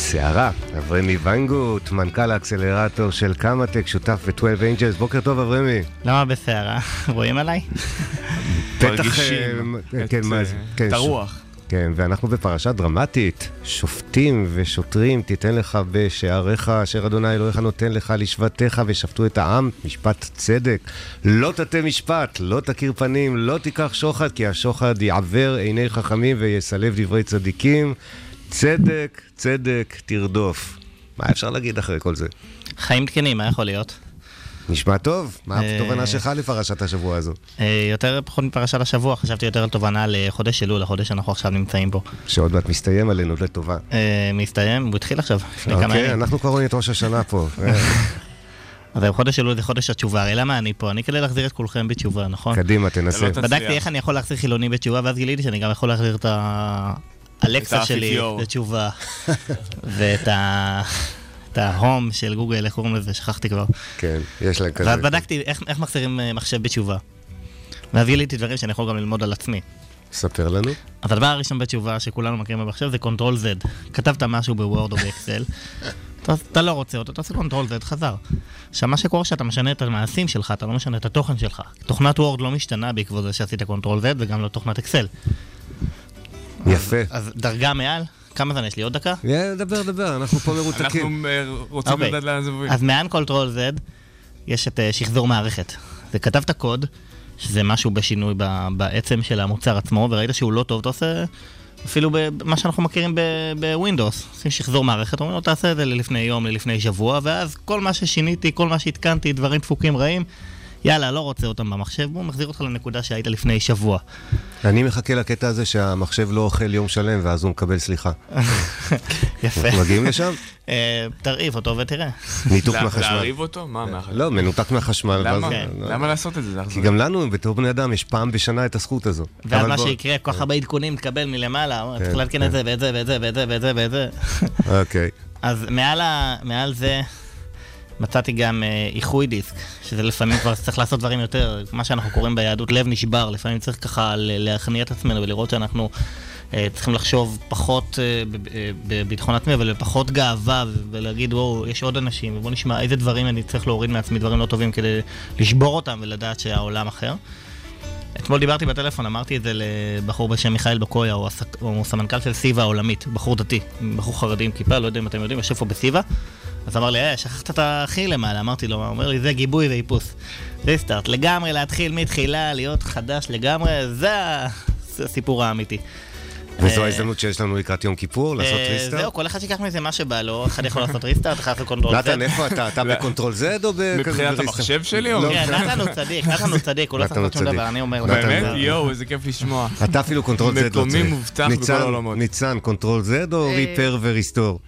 בסערה, אברמי ויינגוט, מנכ"ל האקסלרטור של קמאטק, שותף ב-12 Angels. בוקר טוב, אברמי. למה בסערה? *laughs* רואים עליי? *laughs* בטח, מרגישים אה, את, כן, אה? כן, את הרוח. כן, ואנחנו בפרשה דרמטית. שופטים ושוטרים תיתן לך בשעריך, אשר אדוני אלוהיך נותן לך לשבטיך ושפטו את העם, משפט צדק. לא תטה משפט, לא תכיר פנים, לא תיקח שוחד, כי השוחד יעוור עיני חכמים ויסלב דברי צדיקים. צדק, צדק, תרדוף. מה אפשר להגיד אחרי כל זה? חיים תקנים, מה יכול להיות? נשמע טוב. מה אה, התובנה שלך לפרשת השבוע הזו? אה, יותר פחות מפרשת השבוע, חשבתי יותר על תובנה לחודש אלול, החודש שאנחנו עכשיו נמצאים בו. שעוד מעט מסתיים עלינו לטובה. אה, מסתיים, הוא התחיל עכשיו, לפני כמה אוקיי, ימים. אנחנו כבר רואים את ראש השנה פה. *laughs* אז חודש אלול זה חודש התשובה, הרי למה אני פה? אני כדי להחזיר את כולכם בתשובה, נכון? קדימה, תנסה. בדקתי איך אני יכול להחזיר חילוני בתשובה, ואז גיליתי שאני גם יכול להחזיר את האלקסה את שלי האפיפיור. בתשובה, *laughs* ואת ה... את ה Home של גוגל, איך קוראים לזה? שכחתי כבר. כן, יש להם כזה. ואז בדקתי איך, איך מחזירים אה, מחשב בתשובה. ואז גיליתי דברים שאני יכול גם ללמוד על עצמי. ספר לנו. אז הדבר הראשון בתשובה שכולנו מכירים במחשב זה control Z. כתבת משהו בוורד או באקסל, *laughs* אתה, אתה לא רוצה אותו, אתה עושה control Z, חזר. עכשיו, מה שקורה שאתה משנה את המעשים שלך, אתה לא משנה את התוכן שלך. תוכנת וורד לא משתנה בעקבות זה שעשית control Z וגם לא תוכנת אקסל. יפה. אז דרגה מעל, כמה זמן יש לי? עוד דקה? דבר, דבר, אנחנו פה מרותקים. אנחנו אה, רוצים אוקיי. לדעת לאן זה מוביל. אז מעל control Z יש את אה, שחזור מערכת. וכתבת קוד, שזה משהו בשינוי ב- בעצם של המוצר עצמו, וראית שהוא לא טוב, אתה עושה אפילו במה שאנחנו מכירים ב- בווינדוס. עושים שחזור מערכת, אומרים לו תעשה את זה ללפני יום, ללפני שבוע, ואז כל מה ששיניתי, כל מה שהתקנתי, דברים דפוקים רעים, יאללה, לא רוצה אותם במחשב, הוא מחזיר אותך לנקודה שהיית לפני שבוע. אני מחכה לקטע הזה שהמחשב לא אוכל יום שלם ואז הוא מקבל סליחה. *laughs* יפה. אנחנו מגיעים לשם? אה, תרעיב אותו ותראה. ניתוק מהחשמל. להרעיב אותו? מה, מהחשמל? לא, מנותק מהחשמל. למה? כן. למה לעשות את זה? כי. גם לנו, בתור בני אדם, יש פעם בשנה את הזכות הזו. ואז מה שיקרה, כל כך הרבה עדכונים תקבל מלמעלה, כן, צריך לעדכן כן. את זה ואת זה ואת זה ואת זה ואת זה ואת זה. אוקיי. *laughs* אז. מעל זה מצאתי גם אה, איחוי דיסק, שזה לפעמים כבר צריך לעשות דברים יותר, מה שאנחנו קוראים ביהדות לב נשבר, לפעמים צריך ככה להכניע את עצמנו ולראות שאנחנו אה, צריכים לחשוב פחות אה, בביטחון עצמי, אבל בפחות גאווה, ולהגיד, וואו, יש עוד אנשים, ובואו נשמע איזה דברים אני צריך להוריד מעצמי, דברים לא טובים, כדי לשבור אותם ולדעת שהעולם אחר. אתמול דיברתי בטלפון, אמרתי את זה לבחור בשם מיכאל בקויה, הוא, הסק... הוא סמנכ"ל של סיבה העולמית, בחור דתי, בחור חרדי עם כיפה, לא יודע אם אתם יודעים, יושב פה בסיבה. אז אמר לי, אה, שכחת את הכי למעלה, אמרתי לו, הוא אומר לי, זה גיבוי ואיפוס. restart, לגמרי להתחיל מתחילה, להיות חדש לגמרי, זה זה הסיפור האמיתי. וזו אה, ההזדמנות שיש לנו לקראת יום כיפור, לעשות אה, restart? זהו, כל אחד שיקח מזה מה שבא לו, אחד יכול לעשות restart, אחד לעשות control נתן, איפה אתה? אתה *laughs* ב control Z או בכזה מבחינת? המחשב שלי, או לא, כן, נתן הוא צדיק, נתן הוא צדיק, הוא לא צריך לעשות שום. דבר, אני אומר. באמת? זה- יואו, איזה כיף לשמוע. אתה אפילו control Z לא צריך. מקומי מובטח בכל העולמות. ניצן, control Z או אה, repair ו restore?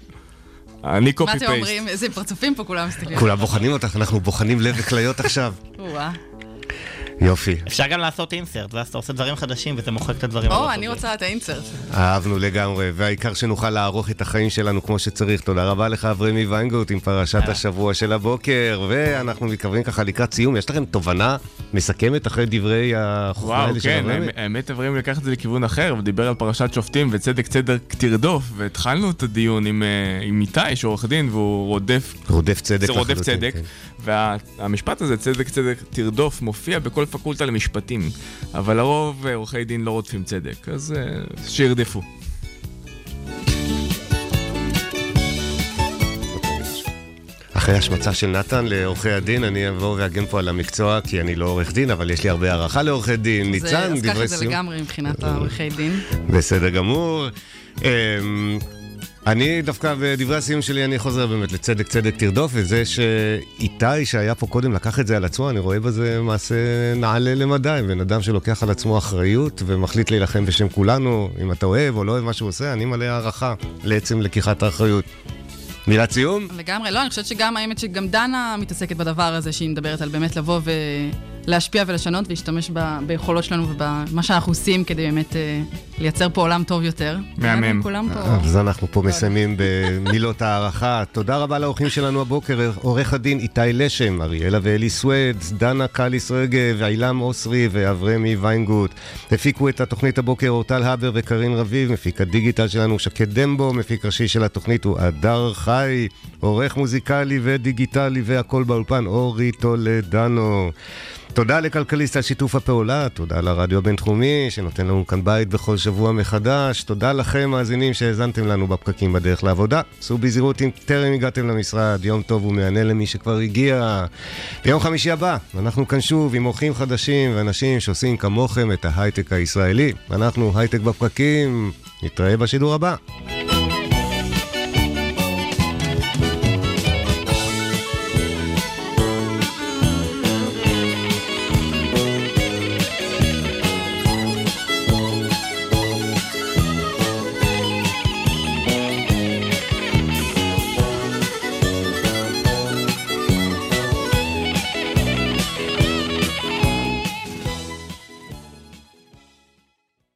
אני מה אתם אומרים? איזה פרצופים פה כולם מסתכלים. כולם בוחנים אותך, אנחנו בוחנים לב וכליות עכשיו. יופי. אפשר גם לעשות insert, ואז אתה עושה דברים חדשים וזה מוחק את הדברים או, אני רוצה את ה insert. אהבנו לגמרי, והעיקר שנוכל לערוך את החיים שלנו כמו שצריך. תודה רבה לך, אברמי ויינגוט, עם פרשת השבוע של הבוקר, ואנחנו מתקרבים ככה לקראת סיום. יש לכם תובנה מסכמת אחרי דברי החוכמה וואו, האלה של כן, אברמי? האמת- האמת אברהם לקח את זה לכיוון אחר, ודיבר על פרשת שופטים וצדק צדק תרדוף, והתחלנו את הדיון עם, אה, איתי, שהוא עורך דין, והוא רודף... רודף צדק זה רודף לחלוטין, צדק, כן. והמשפט הזה, צדק צדק תרדוף, מופיע בכל פקולטה למשפטים, אבל לרוב אה, עורכי דין לא רודפים צדק, אז אה, שירדפו. אחרי השמצה של נתן לעורכי הדין, אני אבוא ואגן פה על המקצוע, כי אני לא עורך דין, אבל יש לי הרבה הערכה לעורכי דין. ניצן, אז קח דברי את זה סיום. לגמרי מבחינת העורכי דין. בסדר גמור. אני דווקא בדברי הסיום שלי, אני חוזר באמת לצדק צדק תרדוף, וזה שאיתי שהיה פה קודם לקח את זה על עצמו, אני רואה בזה מעשה נעלה למדי, בן אדם שלוקח על עצמו אחריות ומחליט להילחם בשם כולנו, אם אתה אוהב או לא אוהב מה שהוא עושה, אני מלא הערכה לעצם לקיחת האחריות. מילת סיום? לגמרי, לא, אני חושבת שגם, האמת שגם דנה מתעסקת בדבר הזה, שהיא מדברת על באמת לבוא ולהשפיע ולשנות ולהשתמש ב, ביכולות שלנו ובמה שאנחנו עושים כדי באמת אה, לייצר פה עולם טוב יותר. מהמם. אז אנחנו פה מסיימים במילות הערכה. תודה רבה לאורחים שלנו הבוקר, עורך הדין איתי לשם, אריאלה ואלי סווד, דנה קליס רגב, עילם אוסרי ואברמי ויינגוט. הפיקו את התוכנית הבוקר אורטל הבר וקרין רביב, מפיק הדיגיטל שלנו שקד דמבו, מפיק ראשי של התוכנית הוא הדר חי, עורך מוזיקלי ודיגיטלי והכל באולפן אורי טולדנו. תודה לכלכליסט על שיתוף הפעולה, תודה לרדיו הבינתחומי שנותן לנו כאן בית בכל שבוע מחדש, תודה לכם מאזינים שהאזנתם לנו בפקקים בדרך לעבודה. סעו בזהירות אם טרם הגעתם למשרד, יום טוב ומהנה למי שכבר הגיע. ביום חמישי הבא, אנחנו כאן שוב עם אורחים חדשים ואנשים שעושים כמוכם את ההייטק הישראלי. אנחנו הייטק בפקקים, נתראה בשידור הבא.